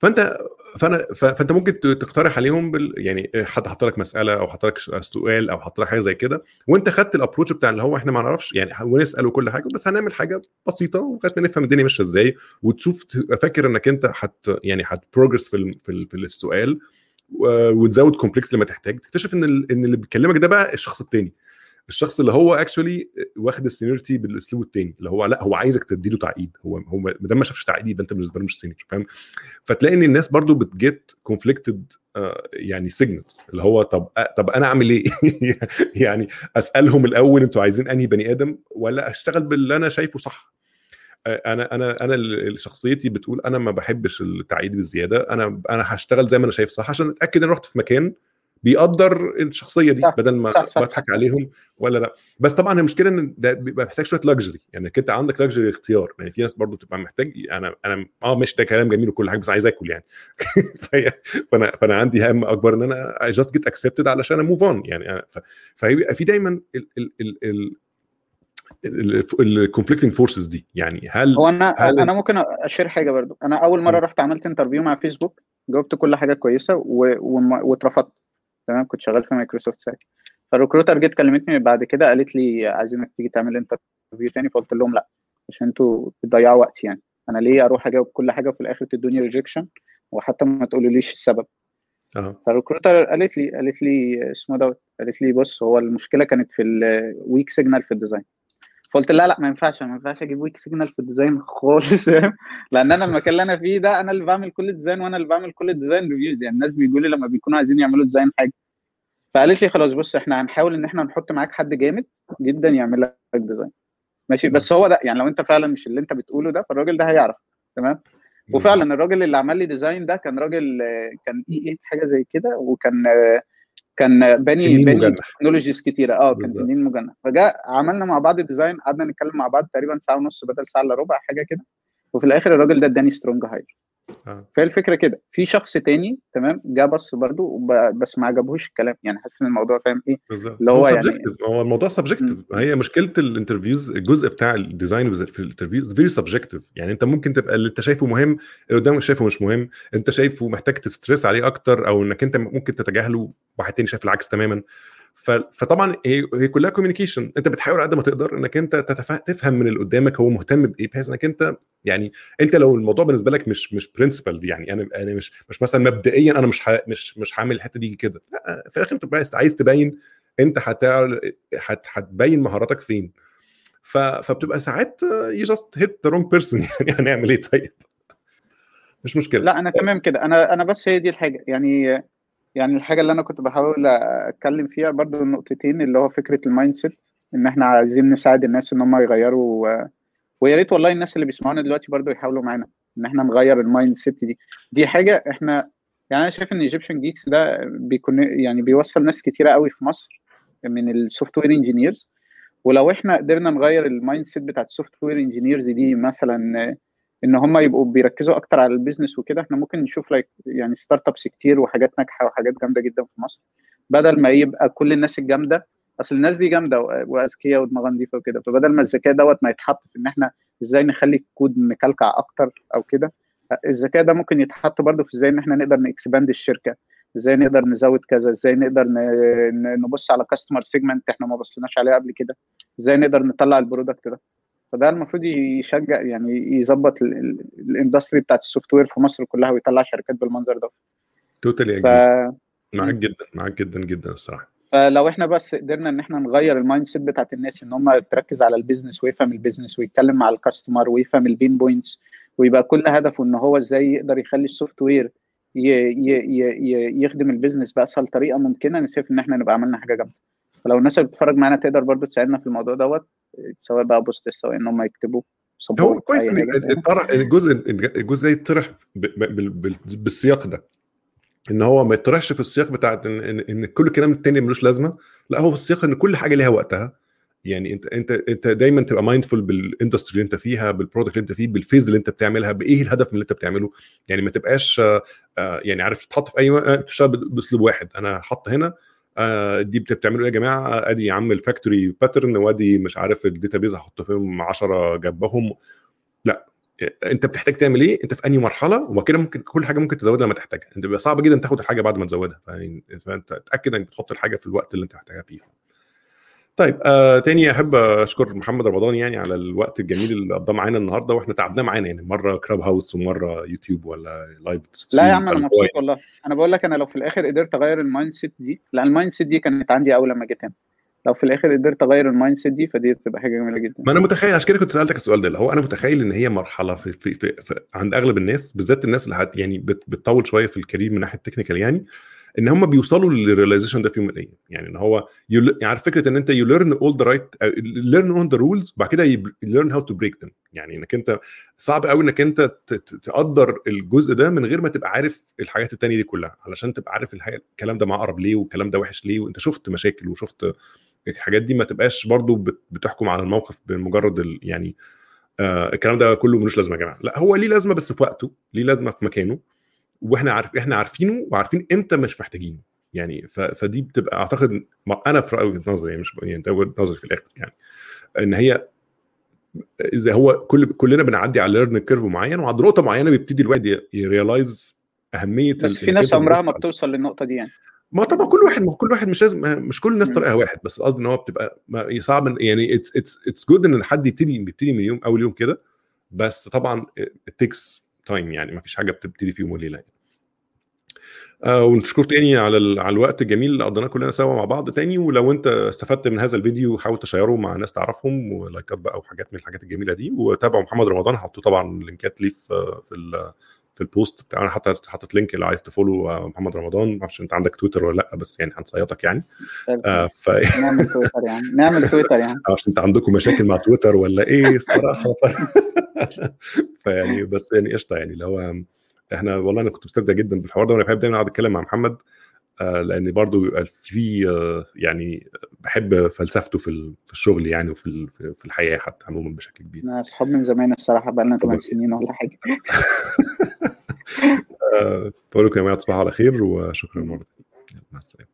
فأنت فأنا فأنت ممكن تقترح عليهم بال يعني حد حط لك مسألة أو حط لك سؤال أو حط لك حاجة زي كده وأنت خدت ال approach بتاع اللي هو إحنا ما نعرفش يعني ونسأل وكل حاجة بس هنعمل حاجة بسيطة لغايه نفهم الدنيا ماشية إزاي وتشوف فاكر إنك أنت حت يعني هت progress في في, في السؤال وتزود complex لما تحتاج تكتشف إن إن اللي بيكلمك ده بقى الشخص الثاني الشخص اللي هو actually واخد ال seniority بالاسلوب التاني اللي هو لأ هو عايزك تديله تعقيد هو هو ما دام ما شافش تعقيد يبقى انت بالنسبة له مش senior فاهم فتلاقي إن الناس برضو بت get conflicted آه، يعني signals اللي هو طب طب أنا أعمل إيه؟ يعني أسألهم الأول أنتوا عايزين أنهي بني آدم ولا أشتغل باللي أنا شايفه صح؟ آه، أنا أنا أنا شخصيتي بتقول أنا ما بحبش التعقيد بالزيادة أنا أنا هشتغل زي ما أنا شايف صح عشان أتأكد إن رحت في مكان بيقدر الشخصية دي صح. بدل ما بضحك عليهم ولا لأ. بس طبعا المشكلة إن ده بيبقى محتاج شوية luxury يعني انت عندك luxury اختيار. يعني في ناس برضو بتبقى محتاج أنا أنا آه مش ده كلام جميل وكل حاجة بس عايز آكل يعني. فأنا فأنا عندي هم أكبر إن أنا I just get accepted علشان ا move on يعني فيبقى في دايما ال conflicting forces دي. يعني هل هو أنا هل أنا ممكن أ share حاجة برضو. أنا أول مرة رحت عملت interview مع فيسبوك جاوبت كل حاجة كويسة واترفضت. تمام كنت شغال في مايكروسوفت ساعتها فال recruiter جت كلمتني بعد كده قالت لي عايزينك تيجي تعمل interview تاني فقلت لهم لأ عشان أنتوا بتضيعوا وقت يعني. أنا ليه أروح أجاوب كل حاجة وفي الآخر تدوني rejection وحتى ما تقولوليش السبب. آه فال recruiter قالت لي قالت لي اسمه دوت قالت لي بص هو المشكلة كانت في ال weak signal في ال design فقلت لا لا ما ينفعش ما ينفعش أجيب weak signal في ال design خالص لأن أنا المكان اللي أنا فيه ده أنا اللي بعمل كل ال design وأنا اللي بعمل كل ال design reviews يعني الناس بيقولوا لي لما بيكونوا عايزين يعملوا design حاجة. فقالت لي خلاص بص إحنا هنحاول إن إحنا نحط معاك حد جامد جدا يعمل لك design ماشي؟ بس هو ده يعني لو أنت فعلا مش اللي أنت بتقوله ده فالراجل ده هيعرف تمام؟ وفعلا الراجل اللي عمل لي design ده كان راجل كان E8 حاجة زي كده وكان كان باني باني technologies كتيرة. آه كان تنين مجنح. فجاء عملنا مع بعض ال design قعدنا نتكلم مع بعض تقريبا ساعة ونص بدل ساعة إلا ربع حاجة كده. وفي الآخر الراجل ده اداني strong hire. فهي الفكرة كده. في شخص تاني تمام جه بص برضو بس ما عجبهوش الكلام. يعني حاسس إن الموضوع فاهم إيه؟ اللي هو, هو يعني هو الموضوع subjective هي مشكلة ال interviews الجزء بتاع ال design في ال interviews very subjective يعني أنت ممكن تبقى اللي أنت شايفه مهم اللي قدامك شايفه مش مهم. أنت شايفه محتاج ت stress عليه أكتر أو إنك أنت ممكن تتجاهله واحد تاني شايف العكس تماما. فطبعا هي كلها communication انت بتحاول قد ما تقدر انك انت تفهم من اللي قدامك هو مهتم بإيه بحيث انك انت يعني انت لو الموضوع بالنسبة لك مش مش principle يعني أنا أنا مش مش مثلا مبدئيا أنا مش ح... مش مش هعمل الحتة دي كده. لا في الآخر انت عايز تبين انت هتبين مهاراتك فين. فبتبقى ساعات you just hit the wrong person يعني هنعمل إيه طيب؟ مش مشكلة. لا أنا تمام كده. أنا أنا بس هي دي الحاجة. يعني يعني الحاجة اللي أنا كنت بحاول أتكلم فيها برضو النقطتين اللي هو فكرة ال mindset إن إحنا عايزين نساعد الناس إن هم يغيروا ويا ريت والله الناس اللي بيسمعونا دلوقتي برضو يحاولوا معانا إن إحنا نغير ال mindset دي. دي حاجة إحنا يعني أنا شايف إن Egyptian Geeks ده بيكون يعني بيوصل ناس كتيرة قوي في مصر من ال software engineers ولو إحنا قدرنا نغير ال mindset بتاعت ال software engineers دي مثلا إن هم يبقوا بيركزوا أكتر على ال business وكده. إحنا ممكن نشوف like يعني startups كتير وحاجات ناجحة وحاجات جامدة جدا في مصر. بدل ما يبقى كل الناس الجامدة أصل الناس دي جامدة وأذكياء ودماغها نظيفه وكده. فبدل ما الذكاء دوت ما يتحط في إن إحنا إزاي نخلي الكود مكلكع أكتر أو كده الذكاء ده ممكن يتحط برضه في إزاي إن إحنا نقدر ن expand الشركة. إزاي نقدر نزود كذا إزاي نقدر نبص على customer segment إحنا ما بصيناش عليه قبل كده. إزاي نقدر نطلع ال product ده. فده المفروض يشجع يعني يظبط ال industry بتاعت ال software في مصر كلها ويطلع شركات بالمنظر ده. totally ف... معاك جدا معاك جدا جدا الصراحة. فلو إحنا بس قدرنا ان إحنا نغير ال mindset بتاعت الناس ان هم تركز على ال business ويفهم ال business ويتكلم مع ال customer ويفهم ال pain points ويبقى كل هدفه ان هو إزاي يقدر يخلي ال software يخدم ال business بأسهل طريقة ممكنة أنا شايف إن إحنا نبقى عملنا حاجة جامدة. فلو الناس اللي بتتفرج معانا تقدر برضو تساعدنا في الموضوع دوت سواء بقى post سواء إن هم يكتبوا هو كويس إن الجزء الجزء ده يطرح بالسياق ده. إن هو ما يطرحش في السياق بتاع ان, إن كل الكلام التاني ملوش لازمة لا هو في السياق إن كل حاجة ليها وقتها. يعني أنت أنت أنت دايما تبقى mindful بال industry اللي أنت فيها بال product اللي أنت فيه بال phase اللي أنت بتعملها بإيه الهدف من اللي أنت بتعمله. يعني ما تبقاش يعني عارف تحط في أي تشتغل بأسلوب واحد أنا حط هنا دي بتعملوا إيه يا جماعة؟ أدي يا عم ال factory pattern وأدي مش عارف ال database هحط فيهم 10 جنبهم. لا أنت بتحتاج تعمل إيه؟ أنت في أنهي مرحلة؟ وكده ممكن كل حاجة ممكن تزودها لما تحتاجها. أنت بيبقى صعب جدا تاخد الحاجة بعد ما تزودها. فأنت تأكد إنك بتحط الحاجة في الوقت اللي أنت محتاجها فيه. طيب آه تاني أحب أشكر محمد رمضان يعني على الوقت الجميل اللي قضاه معانا النهارده وإحنا تعبناه معانا يعني مرة Clubhouse ومرة يوتيوب ولا live لا يا عم أنا مبسوط والله. أنا بقول لك أنا لو في الآخر قدرت أغير ال mindset دي لا ال mindset دي كانت عندي أول لما جيت هنا. لو في الآخر قدرت أغير ال mindset دي فدي تبقى حاجة جميلة جدا. ما أنا متخيل عشان كده كنت سألتك السؤال ده اللي هو أنا متخيل إن هي مرحلة في, في, في, في عند أغلب الناس بالذات الناس اللي يعني بتطول شوية في ال career من ناحية ال technical يعني إن هم بيوصلوا لل realization ده في يوم من الأيام. يعني إن هو يل... يعني فكرة إن أنت you learn all the right learn all the rules وبعد كده learn how to break them يعني إنك أنت صعب قوي إنك أنت تقدر الجزء ده من غير ما تبقى عارف الحاجات التانية دي كلها علشان تبقى عارف الحاجة الكلام ده معقرب ليه والكلام ده وحش ليه وأنت شفت مشاكل وشفت الحاجات دي ما تبقاش برضو بتحكم على الموقف بمجرد ال... يعني آه الكلام ده كله ملوش لازمة يا جماعة. لأ هو ليه لازمة بس في وقته ليه لازمة في مكانه. وإحنا عارف إحنا عارفينه وعارفين إمتى مش محتاجينه. يعني ف... فدي بتبقى أعتقد أنا في وجهة نظري يعني مش يعني ده وجهة نظري في الآخر يعني. إن هي إذا هو كل كلنا بنعدي على learn curve معين وعند نقطة معينة بيبتدي الواحد ي realize أهمية بس في ناس عمرها ما بتوصل للنقطة دي يعني. ما طبعا كل واحد كل واحد مش لازم مش كل الناس طريقها واحد بس قصدي إن هو بتبقى صعب يعني it's it's it's good إن حد يبتدي بيبتدي من يوم أول يوم كده بس طبعا it takes time يعني ما فيش حاجة بتبتدي في يوم وليلة يعني. آه ونشكر تاني على على الوقت الجميل اللي قضيناه كلنا سوا مع بعض تاني ولو انت استفدت من هذا الفيديو حاول تشيره مع ناس تعرفهم ولايكات بقى وحاجات من الحاجات الجميلة دي وتابعوا محمد رمضان هحطه طبعا لينكات ليه في في في ال post بتاع أنا حاطط حاطط link اللي عايز ت follow محمد رمضان ما أعرفش انت عندك تويتر ولا لأ بس يعني هنصيطك يعني. آه ف... نعمل تويتر يعني. نعمل تويتر يعني. عشان انت عندكم مشاكل مع تويتر ولا إيه الصراحة؟ ف... فيعني بس يعني قشطة يعني اللي هو إحنا والله أنا كنت مستمتع جدا بالحوار ده وأنا بحب دايما أقعد أتكلم مع محمد آه لأن برضه بيبقى في آه يعني بحب فلسفته في في الشغل يعني وفي في الحياة حتى عموما بشكل كبير. أنا أصحاب من زمان الصراحة بقى لنا 8 سنين ولا حاجة. بقول لكم يا جماعة تصبحوا على خير وشكرا مرة مع السلامة.